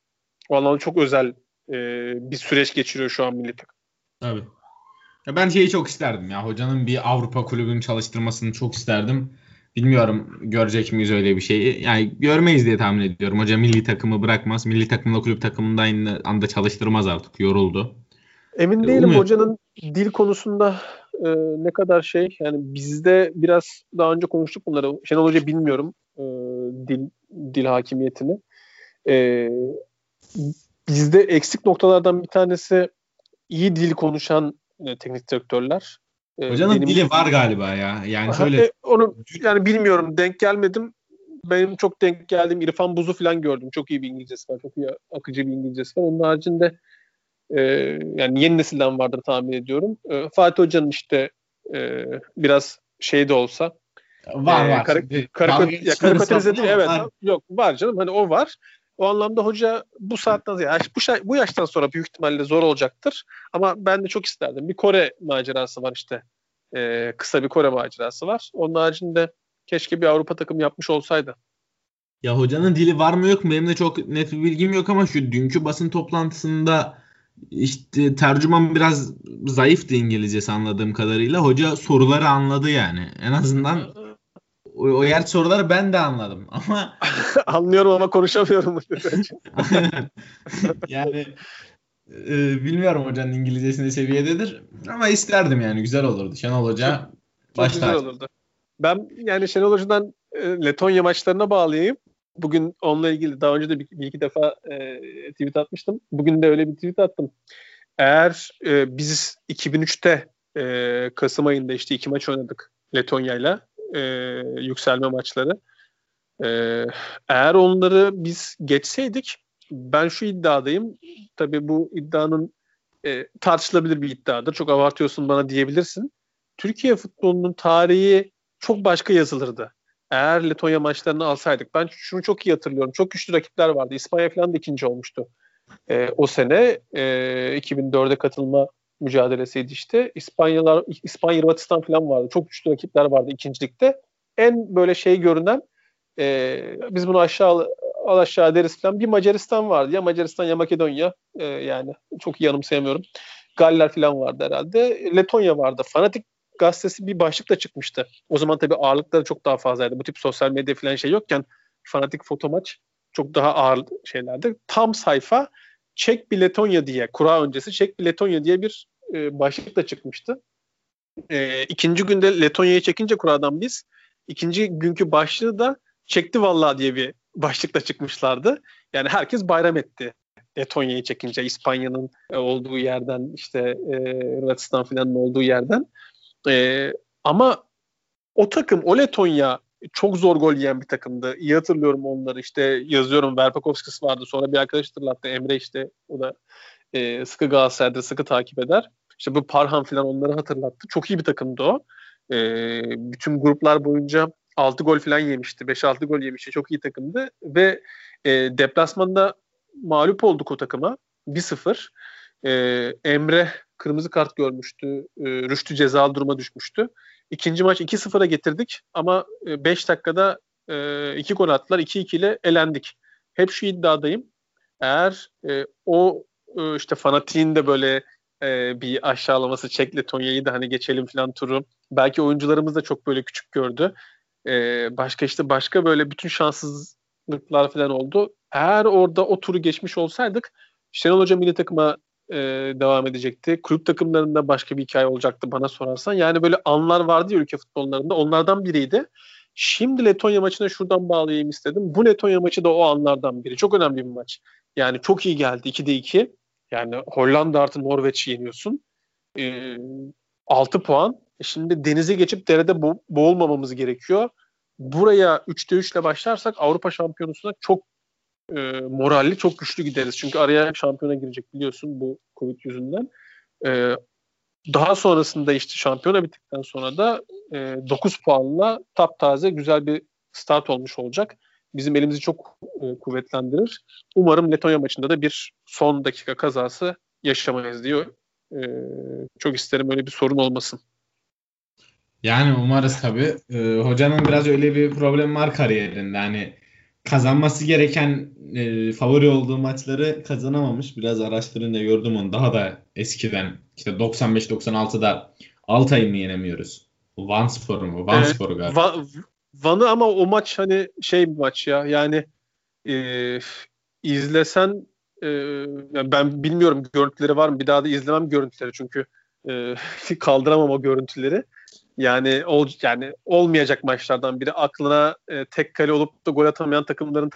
O anlamda çok özel e, bir süreç geçiriyor şu an milli takım. Tabii. Ya ben şeyi çok isterdim ya. Hocanın bir Avrupa kulübünü çalıştırmasını çok isterdim. Bilmiyorum görecek miyiz öyle bir şeyi. Yani görmeyiz diye tahmin ediyorum. Hoca milli takımı bırakmaz. Milli takımla kulüp takımında aynı anda çalıştırmaz artık. Yoruldu. Emin değilim Umuyorum. hocanın dil konusunda e, ne kadar şey. Yani bizde biraz daha önce konuştuk bunları. Şenol Hoca bilmiyorum e, dil dil hakimiyetini. E, bizde eksik noktalardan bir tanesi iyi dil konuşan e, teknik direktörler. E, Hocanın benim, dili var galiba ya. Yani şöyle e, onu yani bilmiyorum denk gelmedim. Benim çok denk geldiğim İrfan Buz'u falan gördüm. Çok iyi bir İngilizcesi var. Çok iyi akıcı bir İngilizcesi var. Onun haricinde e, yani yeni nesilden vardır tahmin ediyorum. E, Fatih Hoca'nın işte e, biraz şey de olsa var e, var. Karik, karik, ya, karikatürize değil evet. Var. Yok var canım hani o var. O anlamda hoca bu saatten yani bu, bu yaştan sonra büyük ihtimalle zor olacaktır. Ama ben de çok isterdim. Bir Kore macerası var işte. Ee, kısa bir Kore macerası var. Onun haricinde keşke bir Avrupa takım yapmış olsaydı. Ya hocanın dili var mı yok mu? Benim de çok net bir bilgim yok ama şu dünkü basın toplantısında işte tercüman biraz zayıftı İngilizcesi anladığım kadarıyla. Hoca soruları anladı yani. En azından o, o yer soruları ben de anladım ama anlıyorum ama konuşamıyorum. yani e, bilmiyorum hocanın İngilizcesi ne seviyededir ama isterdim yani güzel olurdu. Şenol Hoca başta. Güzel olurdu. Ben yani Şenol Hoca'dan e, Letonya maçlarına bağlayayım. Bugün onunla ilgili daha önce de bir, bir iki defa e, tweet atmıştım. Bugün de öyle bir tweet attım. Eğer e, biz 2003'te e, Kasım ayında işte iki maç oynadık Letonya'yla e, yükselme maçları. E, eğer onları biz geçseydik ben şu iddiadayım. Tabii bu iddianın e, tartışılabilir bir iddiadır. Çok abartıyorsun bana diyebilirsin. Türkiye futbolunun tarihi çok başka yazılırdı. Eğer Letonya maçlarını alsaydık. Ben şunu çok iyi hatırlıyorum. Çok güçlü rakipler vardı. İspanya falan da ikinci olmuştu. E, o sene e, 2004'e katılma mücadelesiydi işte. İspanyalar, İspanya, Hırvatistan falan vardı. Çok güçlü rakipler vardı ikincilikte. En böyle şey görünen e, biz bunu aşağı al aşağı deriz falan. Bir Macaristan vardı. Ya Macaristan ya Makedonya. E, yani çok iyi yanımsayamıyorum. Galler falan vardı herhalde. Letonya vardı. Fanatik gazetesi bir başlıkla çıkmıştı. O zaman tabii ağırlıkları çok daha fazlaydı. Bu tip sosyal medya falan şey yokken fanatik foto maç çok daha ağır şeylerdi. Tam sayfa Çek bir Letonya diye, kura öncesi Çek bir Letonya diye bir e, başlıkla çıkmıştı. E, ikinci günde Letonya'yı çekince kuradan biz, ikinci günkü başlığı da çekti vallahi diye bir başlıkla çıkmışlardı. Yani herkes bayram etti. Letonya'yı çekince İspanya'nın e, olduğu yerden işte e, Hırvatistan filanın olduğu yerden. E, ama o takım o Letonya çok zor gol yiyen bir takımdı. İyi hatırlıyorum onları. İşte yazıyorum Verpakovskis vardı. Sonra bir arkadaş hatırlattı. Emre işte o da e, sıkı Galatasaray'da sıkı takip eder. İşte bu Parham falan onları hatırlattı. Çok iyi bir takımdı o. E, bütün gruplar boyunca 6 gol falan yemişti. 5-6 gol yemişti. Çok iyi takımdı. Ve e, deplasmanda mağlup olduk o takıma. 1-0. E, Emre kırmızı kart görmüştü. E, Rüştü cezalı duruma düşmüştü. İkinci maç 2-0'a getirdik ama 5 e, dakikada 2 e, gol attılar. 2-2 ile elendik. Hep şu iddiadayım. Eğer e, o işte fanatiğin de böyle bir aşağılaması Çekle Tonya'yı da hani geçelim falan turu. Belki oyuncularımız da çok böyle küçük gördü. Başka işte başka böyle bütün şanssızlıklar falan oldu. Eğer orada o turu geçmiş olsaydık Şenol Hoca milli takıma e, devam edecekti. Kulüp takımlarında başka bir hikaye olacaktı bana sorarsan. Yani böyle anlar vardı ya ülke futbollarında. Onlardan biriydi. Şimdi Letonya maçına şuradan bağlayayım istedim. Bu Letonya maçı da o anlardan biri. Çok önemli bir maç. Yani çok iyi geldi 2'de 2. Yani Hollanda artı Norveç'i yeniyorsun. Ee, 6 puan. E şimdi denize geçip derede bo- boğulmamamız gerekiyor. Buraya 3'te 3 ile başlarsak Avrupa Şampiyonası'na çok e, moralli, çok güçlü gideriz. Çünkü araya şampiyona girecek biliyorsun bu Covid yüzünden. E, daha sonrasında işte şampiyona bittikten sonra da e, 9 puanla taptaze güzel bir start olmuş olacak. Bizim elimizi çok e, kuvvetlendirir. Umarım Letonya maçında da bir son dakika kazası yaşamayız diyor. E, çok isterim öyle bir sorun olmasın. Yani umarız tabii. Ee, hocanın biraz öyle bir problemi var kariyerinde. Hani kazanması gereken e, favori olduğu maçları kazanamamış. Biraz araştırınca gördüm onu. Daha da eskiden işte 95-96'da Altay'ı mı yenemiyoruz? Van Spor'u mu? Van evet, galiba. Va- Van'ı ama o maç hani şey bir maç ya. Yani e, izlesen e, ben bilmiyorum görüntüleri var mı? Bir daha da izlemem görüntüleri çünkü e, kaldıramam o görüntüleri. Yani ol, yani olmayacak maçlardan biri aklına e, tek kale olup da gol atamayan takımların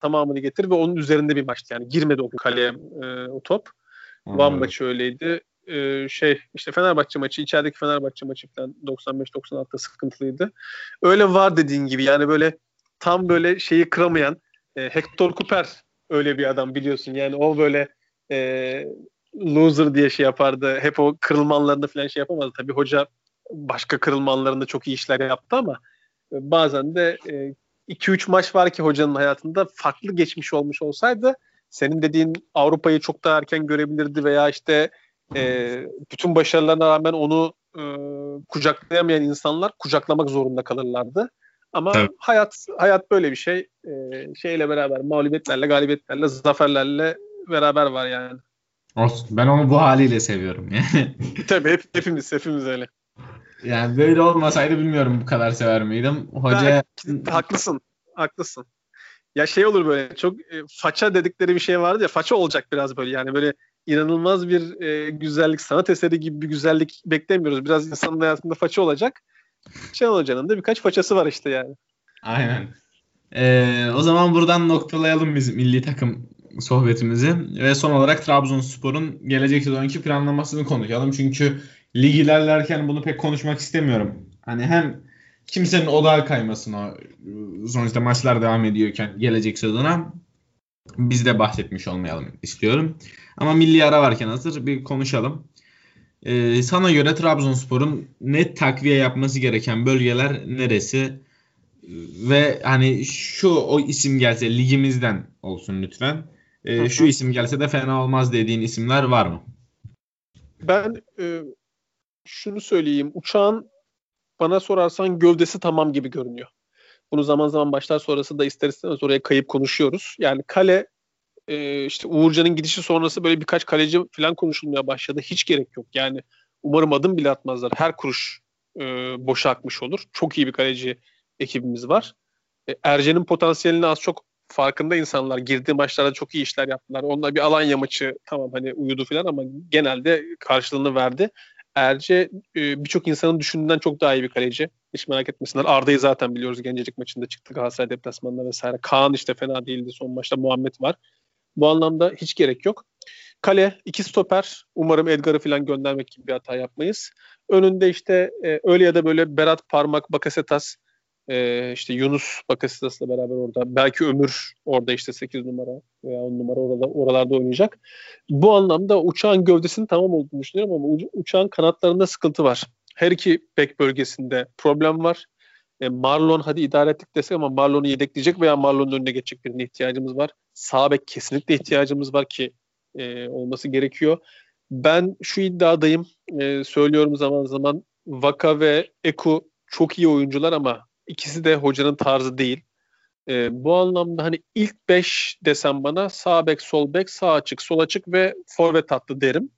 tamamını getir ve onun üzerinde bir maçtı. Yani girmedi o kaleye e, o top. Hmm. Van maçı öyleydi. E, şey işte Fenerbahçe maçı içerideki Fenerbahçe maçı falan 95-96'da sıkıntılıydı. Öyle var dediğin gibi yani böyle tam böyle şeyi kıramayan e, Hector Cooper öyle bir adam biliyorsun. Yani o böyle e, loser diye şey yapardı. Hep o kırılmanlarında falan şey yapamazdı. Tabii hoca başka kırılmanlarında çok iyi işler yaptı ama e, bazen de 2-3 e, maç var ki hocanın hayatında farklı geçmiş olmuş olsaydı senin dediğin Avrupa'yı çok daha erken görebilirdi veya işte e, bütün başarılarına rağmen onu e, kucaklayamayan insanlar kucaklamak zorunda kalırlardı. Ama evet. hayat hayat böyle bir şey. E, şeyle beraber mağlubiyetlerle, galibiyetlerle, zaferlerle beraber var yani. Olsun. Ben onu bu haliyle seviyorum yani. Tabii hep, hepimiz hepimiz öyle. Yani böyle olmasaydı bilmiyorum bu kadar sever miydim. Hoca ha, haklısın. Haklısın. Ya şey olur böyle çok e, faça dedikleri bir şey vardı ya faça olacak biraz böyle yani böyle inanılmaz bir e, güzellik sanat eseri gibi bir güzellik beklemiyoruz. Biraz insanın hayatında faça olacak. Şenol Hoca'nın da birkaç façası var işte yani. Aynen. Ee, o zaman buradan noktalayalım biz milli takım sohbetimizi ve son olarak Trabzonspor'un gelecek sezonki planlamasını konuşalım. Çünkü lig ilerlerken bunu pek konuşmak istemiyorum. Hani hem kimsenin odağı kaymasın o sonuçta maçlar devam ediyorken gelecek sezona biz de bahsetmiş olmayalım istiyorum. Ama milli ara varken hazır bir konuşalım. Ee, sana göre Trabzonspor'un net takviye yapması gereken bölgeler neresi? Ve hani şu o isim gelse ligimizden olsun lütfen. Ee, şu isim gelse de fena olmaz dediğin isimler var mı? Ben e, şunu söyleyeyim. Uçağın bana sorarsan gövdesi tamam gibi görünüyor. Bunu zaman zaman başlar sonrası da ister istemez oraya kayıp konuşuyoruz. Yani kale e, işte Uğurcan'ın gidişi sonrası böyle birkaç kaleci falan konuşulmaya başladı. Hiç gerek yok. Yani umarım adım bile atmazlar. Her kuruş e, boşa akmış olur. Çok iyi bir kaleci ekibimiz var. E, Ercen'in potansiyelini az çok farkında insanlar. Girdiği maçlarda çok iyi işler yaptılar. Onlar bir Alanya maçı tamam hani uyudu falan ama genelde karşılığını verdi. Erce e, birçok insanın düşündüğünden çok daha iyi bir kaleci. Hiç merak etmesinler. Arda'yı zaten biliyoruz. Gencecik maçında çıktı Galatasaray deplasmanında vesaire. Kaan işte fena değildi. Son maçta Muhammed var. Bu anlamda hiç gerek yok. Kale, iki stoper. Umarım Edgar'ı falan göndermek gibi bir hata yapmayız. Önünde işte e, öyle ya da böyle Berat Parmak, Bakasetas, e, işte Yunus Bakasetas'la beraber orada. Belki Ömür orada işte 8 numara veya 10 numara orada, oralarda oynayacak. Bu anlamda uçağın gövdesinin tamam olduğunu düşünüyorum ama uçağın kanatlarında sıkıntı var. Her iki bek bölgesinde problem var. E, Marlon hadi idare ettik desek ama Marlon'u yedekleyecek veya Marlon'un önüne geçecek birine ihtiyacımız var. Sağ bek kesinlikle ihtiyacımız var ki e, olması gerekiyor. Ben şu iddiadayım. E, söylüyorum zaman zaman Vaka ve Eku çok iyi oyuncular ama ikisi de hocanın tarzı değil. E, bu anlamda hani ilk 5 desem bana sağ bek, sol bek, sağ açık, sol açık ve forvet hattı derim.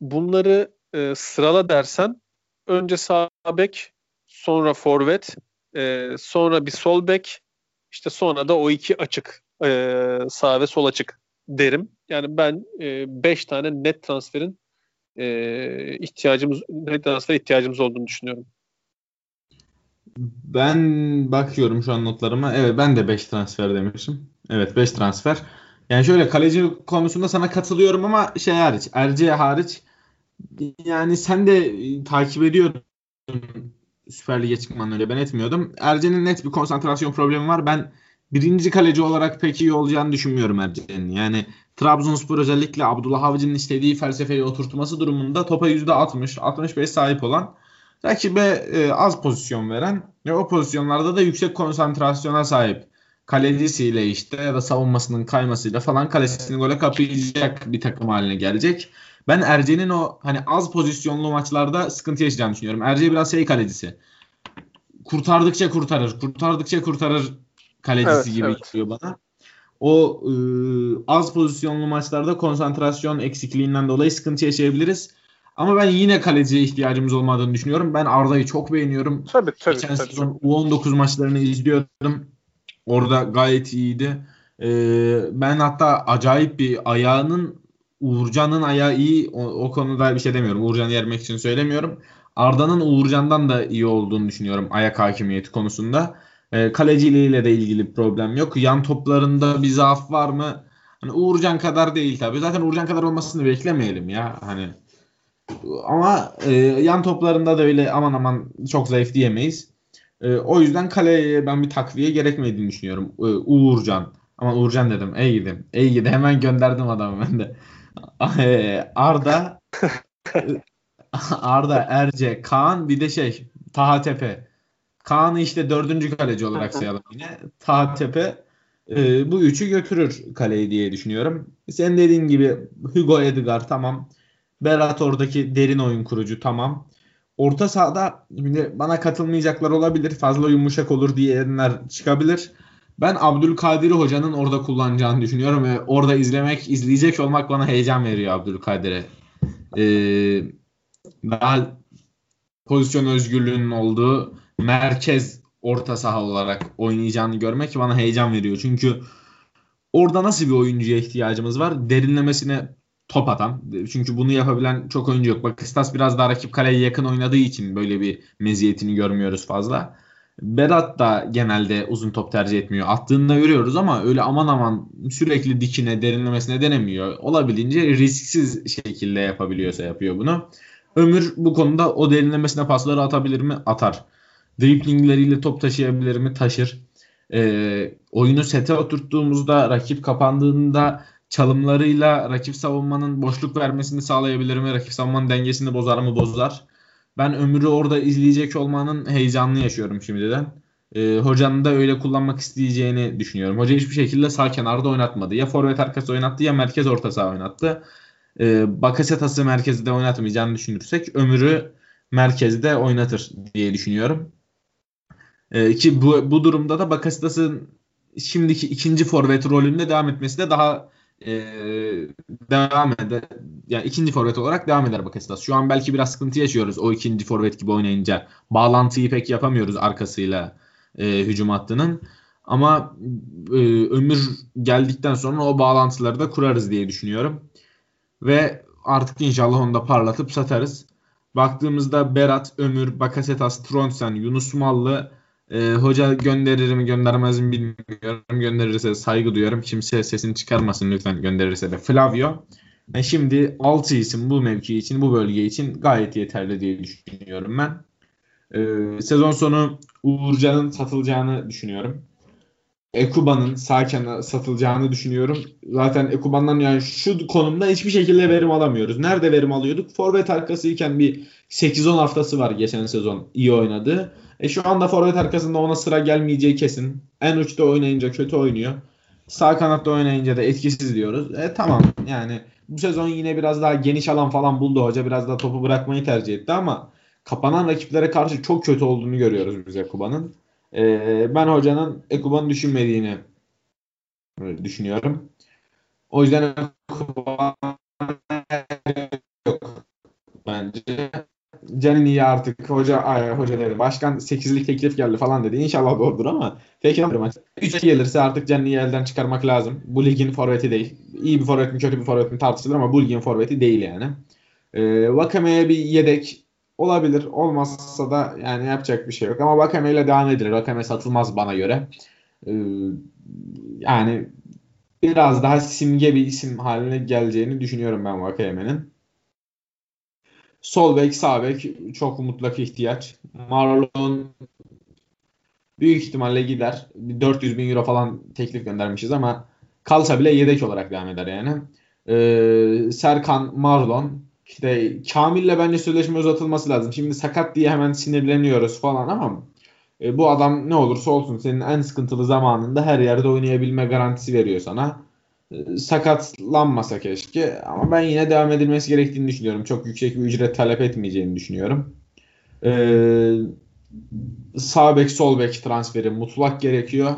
Bunları e, sırala dersen önce sağ bek, sonra forvet, e, sonra bir sol bek, işte sonra da o iki açık e, sağ ve sol açık derim. Yani ben 5 e, tane net transferin e, ihtiyacımız net transfer ihtiyacımız olduğunu düşünüyorum. Ben bakıyorum şu an notlarıma. Evet ben de 5 transfer demişim. Evet 5 transfer. Yani şöyle kaleci konusunda sana katılıyorum ama şey hariç, Erce hariç yani sen de e, takip ediyordun Süper Lig'e çıkmanın öyle ben etmiyordum. Erce'nin net bir konsantrasyon problemi var. Ben birinci kaleci olarak pek iyi olacağını düşünmüyorum Erce'nin. Yani Trabzonspor özellikle Abdullah Avcı'nın istediği felsefeyi oturtması durumunda topa %60, 65 sahip olan rakibe e, az pozisyon veren ve o pozisyonlarda da yüksek konsantrasyona sahip kalecisiyle işte ya da savunmasının kaymasıyla falan kalesini gole kapayacak bir takım haline gelecek. Ben Erce'nin o hani az pozisyonlu maçlarda sıkıntı yaşayacağını düşünüyorum. Erce biraz şey kalecisi. Kurtardıkça kurtarır, kurtardıkça kurtarır kalecisi evet, gibi evet. geliyor bana. O e, az pozisyonlu maçlarda konsantrasyon eksikliğinden dolayı sıkıntı yaşayabiliriz. Ama ben yine kaleciye ihtiyacımız olmadığını düşünüyorum. Ben Arda'yı çok beğeniyorum. Tabii tabii. Geçen tabii. sezon U19 maçlarını izliyordum. Orada gayet iyiydi. Ee, ben hatta acayip bir ayağının Uğurcan'ın ayağı iyi. O, o konuda bir şey demiyorum. Uğurcan'ı yermek için söylemiyorum. Arda'nın Uğurcan'dan da iyi olduğunu düşünüyorum ayak hakimiyeti konusunda. E, kaleciliğiyle de ilgili problem yok. Yan toplarında bir zaaf var mı? Hani Uğurcan kadar değil tabii. Zaten Uğurcan kadar olmasını beklemeyelim ya. Hani ama e, yan toplarında da öyle aman aman çok zayıf diyemeyiz. E, o yüzden kaleye ben bir takviye gerekmediğini düşünüyorum. E, Uğurcan. Ama Uğurcan dedim. Ey gidi. Ey gidi. Hemen gönderdim adamı ben de. E, Arda Arda, Erce, Kaan bir de şey Taha Tepe. Kaan'ı işte dördüncü kaleci olarak sayalım yine. Taha Tepe e, bu üçü götürür kaleyi diye düşünüyorum. Sen dediğin gibi Hugo Edgar tamam. Berat oradaki derin oyun kurucu tamam. Orta sahada bana katılmayacaklar olabilir. Fazla yumuşak olur diyenler çıkabilir. Ben Abdülkadir Hoca'nın orada kullanacağını düşünüyorum ve orada izlemek, izleyecek olmak bana heyecan veriyor Abdülkadir'e. Ee, daha pozisyon özgürlüğünün olduğu merkez orta saha olarak oynayacağını görmek bana heyecan veriyor. Çünkü orada nasıl bir oyuncuya ihtiyacımız var? Derinlemesine top atan. Çünkü bunu yapabilen çok oyuncu yok. Bakıstas biraz daha rakip kaleye yakın oynadığı için böyle bir meziyetini görmüyoruz fazla. Berat da genelde uzun top tercih etmiyor. Attığında görüyoruz ama öyle aman aman sürekli dikine, derinlemesine denemiyor. Olabildiğince risksiz şekilde yapabiliyorsa yapıyor bunu. Ömür bu konuda o derinlemesine pasları atabilir mi? Atar. Driplingleriyle top taşıyabilir mi? Taşır. E, oyunu sete oturttuğumuzda rakip kapandığında çalımlarıyla rakip savunmanın boşluk vermesini sağlayabilir mi? Rakip savunmanın dengesini bozar mı? Bozar. Ben ömrü orada izleyecek olmanın heyecanını yaşıyorum şimdiden. E, hocanın da öyle kullanmak isteyeceğini düşünüyorum. Hoca hiçbir şekilde sağ kenarda oynatmadı. Ya forvet arkası oynattı ya merkez orta saha oynattı. E, Bakasetas'ı merkezde oynatmayacağını düşünürsek ömrü merkezde oynatır diye düşünüyorum. E, ki bu, bu durumda da Bakasetas'ın şimdiki ikinci forvet rolünde devam etmesi de daha e, devam eder. Yani ikinci forvet olarak devam eder Bakasetas. Şu an belki biraz sıkıntı yaşıyoruz o ikinci forvet gibi oynayınca. Bağlantıyı pek yapamıyoruz arkasıyla e, hücum hattının. Ama e, ömür geldikten sonra o bağlantıları da kurarız diye düşünüyorum. Ve artık inşallah onu da parlatıp satarız. Baktığımızda Berat, Ömür, Bakasetas, Tronsen, Yunus Mallı e, hoca gönderir mi göndermez mi bilmiyorum. Gönderirse saygı duyuyorum. Kimse sesini çıkarmasın lütfen gönderirse de. Flavio. E şimdi 6 isim bu mevki için, bu bölge için gayet yeterli diye düşünüyorum ben. E, sezon sonu Uğurcan'ın satılacağını düşünüyorum. Ekuba'nın sağ satılacağını düşünüyorum. Zaten Ekuba'ndan yani şu konumda hiçbir şekilde verim alamıyoruz. Nerede verim alıyorduk? Forvet arkasıyken bir 8-10 haftası var geçen sezon iyi oynadı. E şu anda forvet arkasında ona sıra gelmeyeceği kesin. En uçta oynayınca kötü oynuyor. Sağ kanatta oynayınca da etkisiz diyoruz. E tamam yani bu sezon yine biraz daha geniş alan falan buldu hoca. Biraz daha topu bırakmayı tercih etti ama kapanan rakiplere karşı çok kötü olduğunu görüyoruz biz Ekuba'nın. E, ben hocanın Ekuba'nın düşünmediğini düşünüyorum. O yüzden Ekuba yok bence. Canini'ye artık hoca ay, hoca dedi. Başkan 8'lik teklif geldi falan dedi. İnşallah doğrudur ama peki 3 gelirse artık Canini'yi elden çıkarmak lazım. Bu ligin forveti değil. İyi bir forvet mi kötü bir forvet mi tartışılır ama bu ligin forveti değil yani. Ee, Wakame'ye bir yedek olabilir. Olmazsa da yani yapacak bir şey yok. Ama Vakame ile devam edilir. Vakame satılmaz bana göre. Ee, yani biraz daha simge bir isim haline geleceğini düşünüyorum ben Vakame'nin. Sol bek, sağ bek çok mutlak ihtiyaç. Marlon büyük ihtimalle gider. 400 bin euro falan teklif göndermişiz ama kalsa bile yedek olarak devam eder yani. Ee, Serkan, Marlon, işte Kamil'le bence sözleşme uzatılması lazım. Şimdi sakat diye hemen sinirleniyoruz falan ama e, bu adam ne olursa olsun senin en sıkıntılı zamanında her yerde oynayabilme garantisi veriyor sana. Sakatlanmasa keşke ama ben yine devam edilmesi gerektiğini düşünüyorum. Çok yüksek bir ücret talep etmeyeceğini düşünüyorum. Ee, sağ bek sol bek transferi mutlak gerekiyor.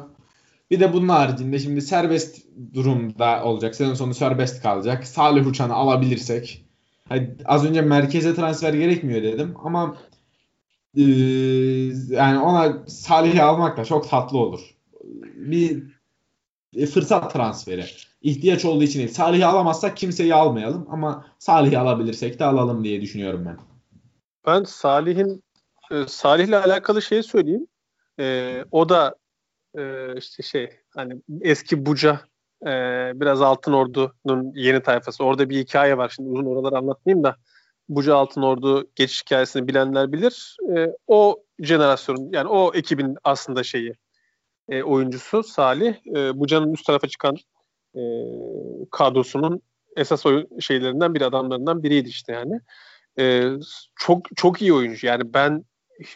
Bir de bunun haricinde şimdi serbest durumda olacak. Sezon sonu serbest kalacak. Salih Uçan'ı alabilirsek. Hani az önce merkeze transfer gerekmiyor dedim ama e, yani ona Salih'i almak da çok tatlı olur. Bir e, fırsat transferi. İhtiyaç olduğu için değil. Salih'i alamazsak kimseyi almayalım ama Salih'i alabilirsek de alalım diye düşünüyorum ben. Ben Salih'in e, Salih'le alakalı şeyi söyleyeyim. E, o da e, işte şey hani eski Buca e, biraz Altın Ordu'nun yeni tayfası. Orada bir hikaye var. Şimdi uzun oraları anlatmayayım da Buca Altın Ordu geçiş hikayesini bilenler bilir. O jenerasyonun yani o ekibin aslında şeyi oyuncusu Salih. Buca'nın üst tarafa çıkan e, kadrosunun esas oyun şeylerinden bir adamlarından biriydi işte yani. E, çok çok iyi oyuncu. Yani ben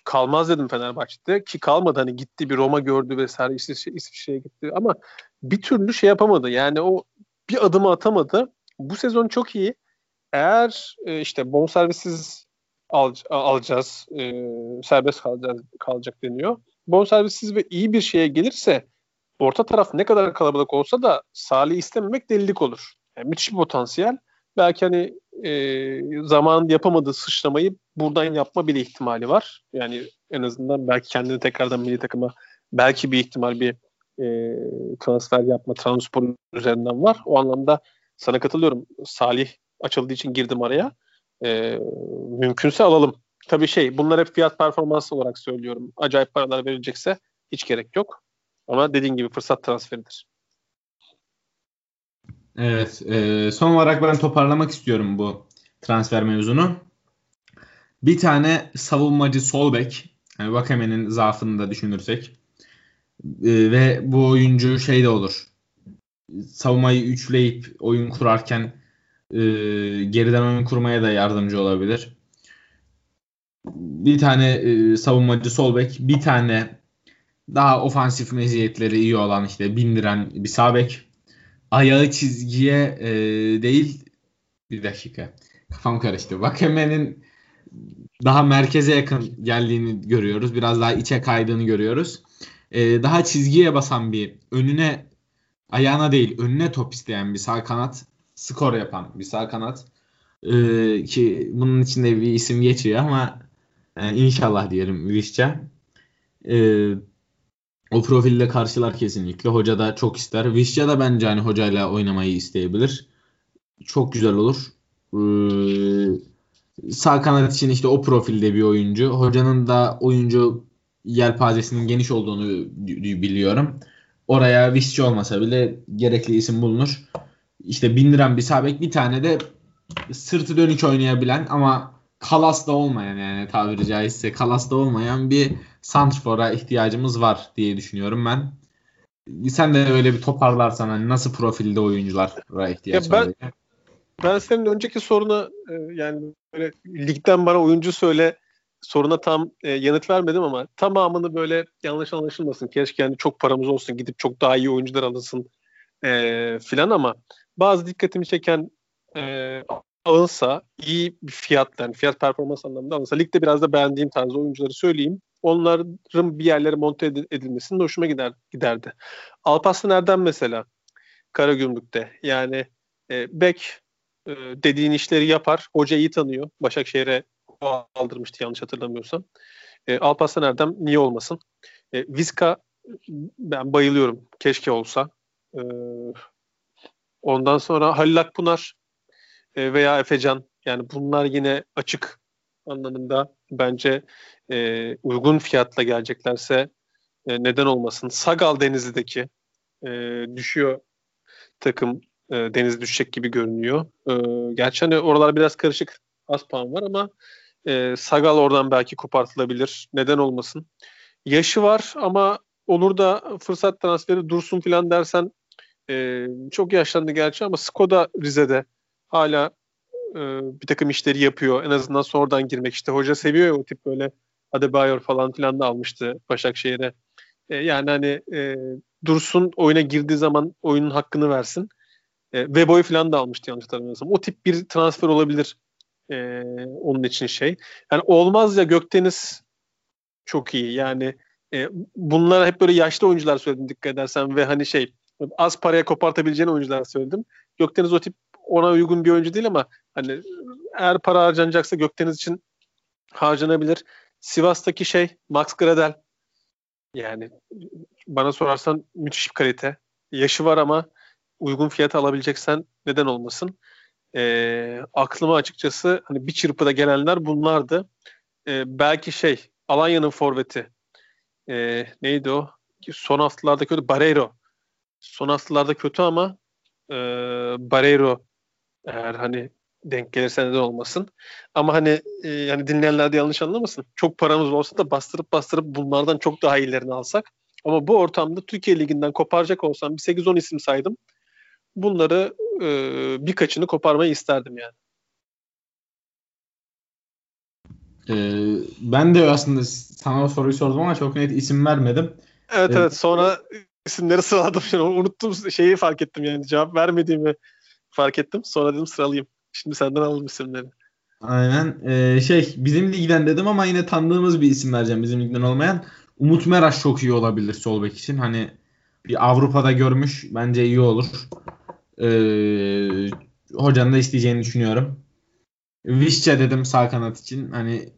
kalmaz dedim Fenerbahçe'de ki kalmadı hani gitti bir Roma gördü vesaire İsviçre, İsviçre'ye gitti ama bir türlü şey yapamadı yani o bir adımı atamadı. Bu sezon çok iyi. Eğer e, işte bonservisiz al, alacağız, e, serbest kalacağız, kalacak deniyor. Bonservisiz ve iyi bir şeye gelirse orta taraf ne kadar kalabalık olsa da Salih istememek delilik olur. Yani müthiş bir potansiyel. Belki hani e, zaman yapamadığı sıçramayı buradan yapma bile ihtimali var. Yani en azından belki kendini tekrardan milli takıma belki bir ihtimal bir e, transfer yapma transport üzerinden var. O anlamda sana katılıyorum. Salih açıldığı için girdim araya. E, mümkünse alalım. Tabii şey bunlar hep fiyat performans olarak söylüyorum. Acayip paralar verilecekse hiç gerek yok. Ama dediğin gibi fırsat transferidir. Evet. E, son olarak ben toparlamak istiyorum bu transfer mevzunu. Bir tane savunmacı sol bek. Yani Vakame'nin zaafını da düşünürsek. E, ve bu oyuncu şey de olur. Savunmayı üçleyip oyun kurarken e, geriden oyun kurmaya da yardımcı olabilir. Bir tane e, savunmacı sol bek, bir tane daha ofansif meziyetleri iyi olan işte bindiren bir sağ bek ayağı çizgiye e, değil bir dakika kafam karıştı. Vakame'nin daha merkeze yakın geldiğini görüyoruz. Biraz daha içe kaydığını görüyoruz. E, daha çizgiye basan bir önüne ayağına değil önüne top isteyen bir sağ kanat skor yapan bir sağ kanat e, ki bunun içinde bir isim geçiyor ama e, inşallah diyelim Vişça. E, o profille karşılar kesinlikle. Hoca da çok ister. Vişça da bence hani hocayla oynamayı isteyebilir. Çok güzel olur. Ee, sağ kanat için işte o profilde bir oyuncu. Hocanın da oyuncu yelpazesinin geniş olduğunu biliyorum. Oraya Vişça olmasa bile gerekli isim bulunur. İşte bindiren bir sabek bir tane de sırtı dönük oynayabilen ama kalas da olmayan yani tabiri caizse kalas da olmayan bir santrfora ihtiyacımız var diye düşünüyorum ben. Sen de öyle bir toparlarsan hani nasıl profilde oyunculara ihtiyaç var? Ben, ben senin önceki soruna e, yani böyle ligden bana oyuncu söyle soruna tam e, yanıt vermedim ama tamamını böyle yanlış anlaşılmasın. Keşke yani çok paramız olsun gidip çok daha iyi oyuncular alınsın e, filan ama bazı dikkatimi çeken e, alınsa iyi bir fiyat yani fiyat performans anlamında alınsa ligde biraz da beğendiğim tarzda oyuncuları söyleyeyim. Onların bir yerlere monte edilmesinin hoşuma gider, giderdi. Alparslan Erdem mesela Karagümrük'te yani e, Bek e, dediğin işleri yapar. Hoca iyi tanıyor. Başakşehir'e aldırmıştı yanlış hatırlamıyorsam. E, Alparslan Erdem niye olmasın? E, Vizca ben bayılıyorum. Keşke olsa. E, ondan sonra Halil Akpınar e, veya Efecan yani bunlar yine açık anlamında bence e, uygun fiyatla geleceklerse e, neden olmasın. Sagal Denizli'deki e, düşüyor takım e, deniz düşecek gibi görünüyor. E, gerçi hani oralar biraz karışık az puan var ama e, Sagal oradan belki kopartılabilir. Neden olmasın. Yaşı var ama olur da fırsat transferi dursun filan dersen e, çok yaşlandı gerçi ama Skoda Rize'de hala e, bir takım işleri yapıyor. En azından sonradan girmek işte. Hoca seviyor ya o tip böyle Adebayor falan filan da almıştı Başakşehir'e. E, yani hani e, Dursun oyuna girdiği zaman oyunun hakkını versin. E, Weboy falan da almıştı yanlış hatırlamıyorsam. O tip bir transfer olabilir e, onun için şey. Yani olmaz ya Gökdeniz çok iyi. Yani e, bunlar hep böyle yaşlı oyuncular söyledim dikkat edersen ve hani şey az paraya kopartabileceğin oyuncular söyledim. Gökdeniz o tip ona uygun bir oyuncu değil ama hani eğer para harcanacaksa Gökdeniz için harcanabilir. Sivas'taki şey Max Gradel yani bana sorarsan müthiş bir kalite. Yaşı var ama uygun fiyata alabileceksen neden olmasın. E, aklıma açıkçası hani bir çırpıda gelenler bunlardı. E, belki şey Alanya'nın forveti e, neydi o? Son haftalarda kötü Barreiro. Son haftalarda kötü ama e, Barreiro eğer hani denk gelirse neden olmasın. Ama hani e, yani dinleyenler de yanlış anlamasın. Çok paramız olsa da bastırıp bastırıp bunlardan çok daha iyilerini alsak. Ama bu ortamda Türkiye Ligi'nden koparacak olsam bir 8-10 isim saydım. Bunları e, birkaçını koparmayı isterdim yani. Ee, ben de aslında sana o soruyu sordum ama çok net isim vermedim. Evet ee, evet sonra isimleri sıraladım. Şimdi unuttum şeyi fark ettim yani cevap vermediğimi fark ettim. Sonra dedim sıralayayım. Şimdi senden alalım isimleri. Aynen. Ee, şey bizim ligden dedim ama yine tanıdığımız bir isim vereceğim bizim ligden olmayan. Umut Meraş çok iyi olabilir sol bek için. Hani bir Avrupa'da görmüş. Bence iyi olur. Ee, hocanın da isteyeceğini düşünüyorum. Vişça dedim sağ kanat için. Hani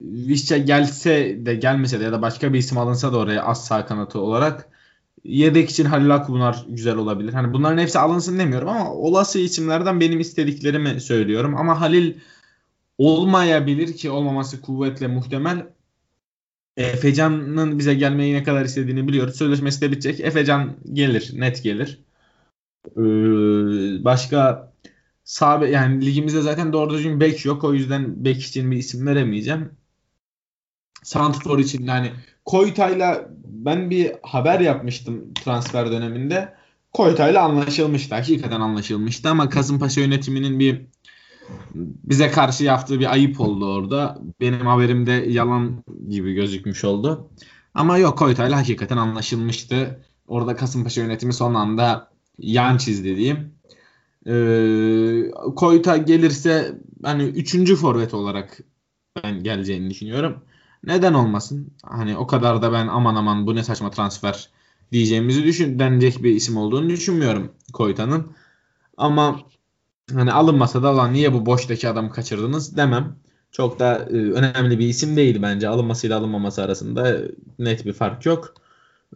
Vişça gelse de gelmese de ya da başka bir isim alınsa da oraya az sağ kanatı olarak yedek için Halil Akbunar güzel olabilir. Hani bunların hepsi alınsın demiyorum ama olası isimlerden benim istediklerimi söylüyorum. Ama Halil olmayabilir ki olmaması kuvvetle muhtemel. Efecan'ın bize gelmeyi ne kadar istediğini biliyoruz. Sözleşmesi de bitecek. Efecan gelir. Net gelir. Ee, başka sağ yani ligimizde zaten doğru düzgün bek yok. O yüzden bek için bir isim veremeyeceğim. Santrfor için yani Koyta'yla ben bir haber yapmıştım transfer döneminde. Koyta'yla anlaşılmıştı. Hakikaten anlaşılmıştı ama Kasımpaşa yönetiminin bir bize karşı yaptığı bir ayıp oldu orada. Benim haberimde yalan gibi gözükmüş oldu. Ama yok Koyta'yla hakikaten anlaşılmıştı. Orada Kasımpaşa yönetimi son anda yan çizdi diyeyim. Ee, Koyta gelirse hani üçüncü forvet olarak ben geleceğini düşünüyorum. Neden olmasın? Hani o kadar da ben aman aman bu ne saçma transfer diyeceğimizi düşün denecek bir isim olduğunu düşünmüyorum Koyta'nın. Ama hani alınmasa da lan niye bu boştaki adamı kaçırdınız demem. Çok da e, önemli bir isim değil bence. Alınmasıyla alınmaması arasında net bir fark yok.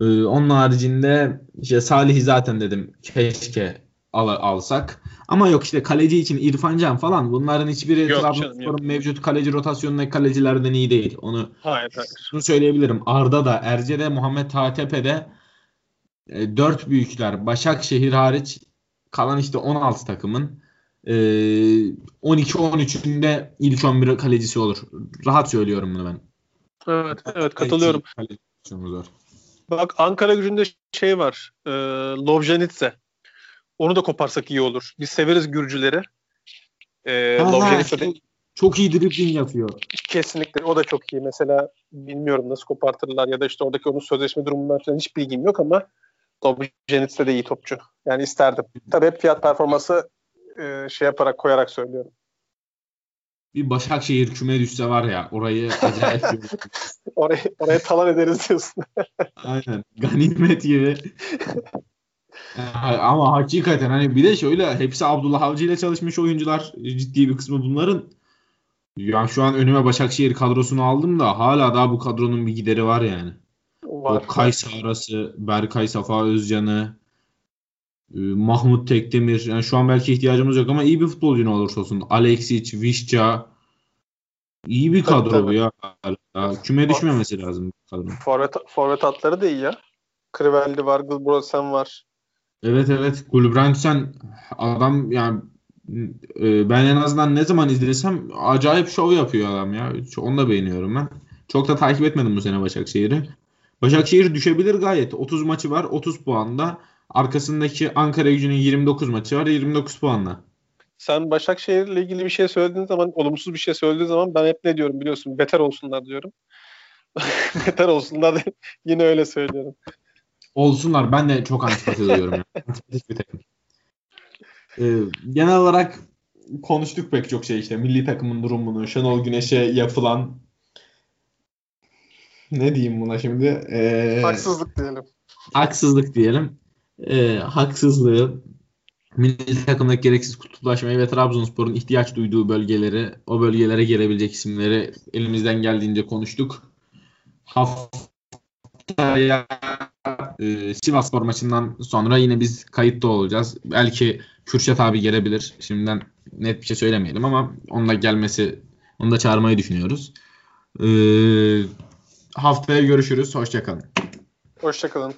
E, onun haricinde işte Salih'i zaten dedim keşke al, alsak. Ama yok işte kaleci için İrfan Can falan bunların hiçbiri Trabzonspor'un mevcut kaleci rotasyonundaki kalecilerden iyi değil. Onu hayır, hayır. şunu söyleyebilirim. Arda da Erce'de Muhammed Tatepe'de e, 4 büyükler Başakşehir hariç kalan işte 16 takımın e, 12-13'ünde ilk 11 kalecisi olur. Rahat söylüyorum bunu ben. Evet, evet katılıyorum. Bak Ankara gücünde şey var. E, Lovjanitse. Onu da koparsak iyi olur. Biz severiz Gürcüleri. Ee, ha, çok, çok iyi dribbling yapıyor. Kesinlikle. O da çok iyi. Mesela bilmiyorum nasıl kopartırlar ya da işte oradaki onun sözleşme durumundan falan hiç bilgim yok ama Lovrenitz de iyi topçu. Yani isterdim. Tabii hep fiyat performansı e, şey yaparak koyarak söylüyorum. Bir Başakşehir küme düşse var ya orayı acayip orayı, oraya talan ederiz diyorsun. Aynen. Ganimet gibi. Ama hakikaten hani bir de şöyle hepsi Abdullah Avcı ile çalışmış oyuncular ciddi bir kısmı bunların. Yani şu an önüme Başakşehir kadrosunu aldım da hala daha bu kadronun bir gideri var yani. Var. O Kaysa arası, Berkay Safa Özcan'ı, e, Mahmut Tekdemir. Yani şu an belki ihtiyacımız yok ama iyi bir futbolcu ne olursa olsun. Alexic, Vişça. İyi bir kadro tabii. bu ya. Küme düşmemesi lazım bu kadro. Forvet, forvet hatları da iyi ya. Crivelli var, Gulbrosen var. Evet evet. Gulbrandsen adam yani e, ben en azından ne zaman izlesem acayip şov yapıyor adam ya. Onu da beğeniyorum ben. Çok da takip etmedim bu sene Başakşehir'i. Başakşehir düşebilir gayet. 30 maçı var 30 puanda. Arkasındaki Ankara gücünün 29 maçı var 29 puanla. Sen Başakşehir'le ilgili bir şey söylediğin zaman, olumsuz bir şey söylediğin zaman ben hep ne diyorum biliyorsun? Beter olsunlar diyorum. Beter olsunlar yine öyle söylüyorum. Olsunlar. Ben de çok antipati duyuyorum. Yani. Antipatik bir takım. Ee, genel olarak konuştuk pek çok şey işte. Milli takımın durumunu, Şenol Güneş'e yapılan ne diyeyim buna şimdi? Ee, Haksızlık diyelim. haksızlık diyelim. Ee, haksızlığı, milli takımdaki gereksiz kutuplaşmayı ve Trabzonspor'un ihtiyaç duyduğu bölgeleri, o bölgelere gelebilecek isimleri elimizden geldiğince konuştuk. Haftaya e, Sivasspor maçından sonra yine biz kayıtta olacağız. Belki Kürşat abi gelebilir. Şimdiden net bir şey söylemeyelim ama onun da gelmesi, onu da çağırmayı düşünüyoruz. Ee, haftaya görüşürüz. Hoşçakalın. Hoşçakalın.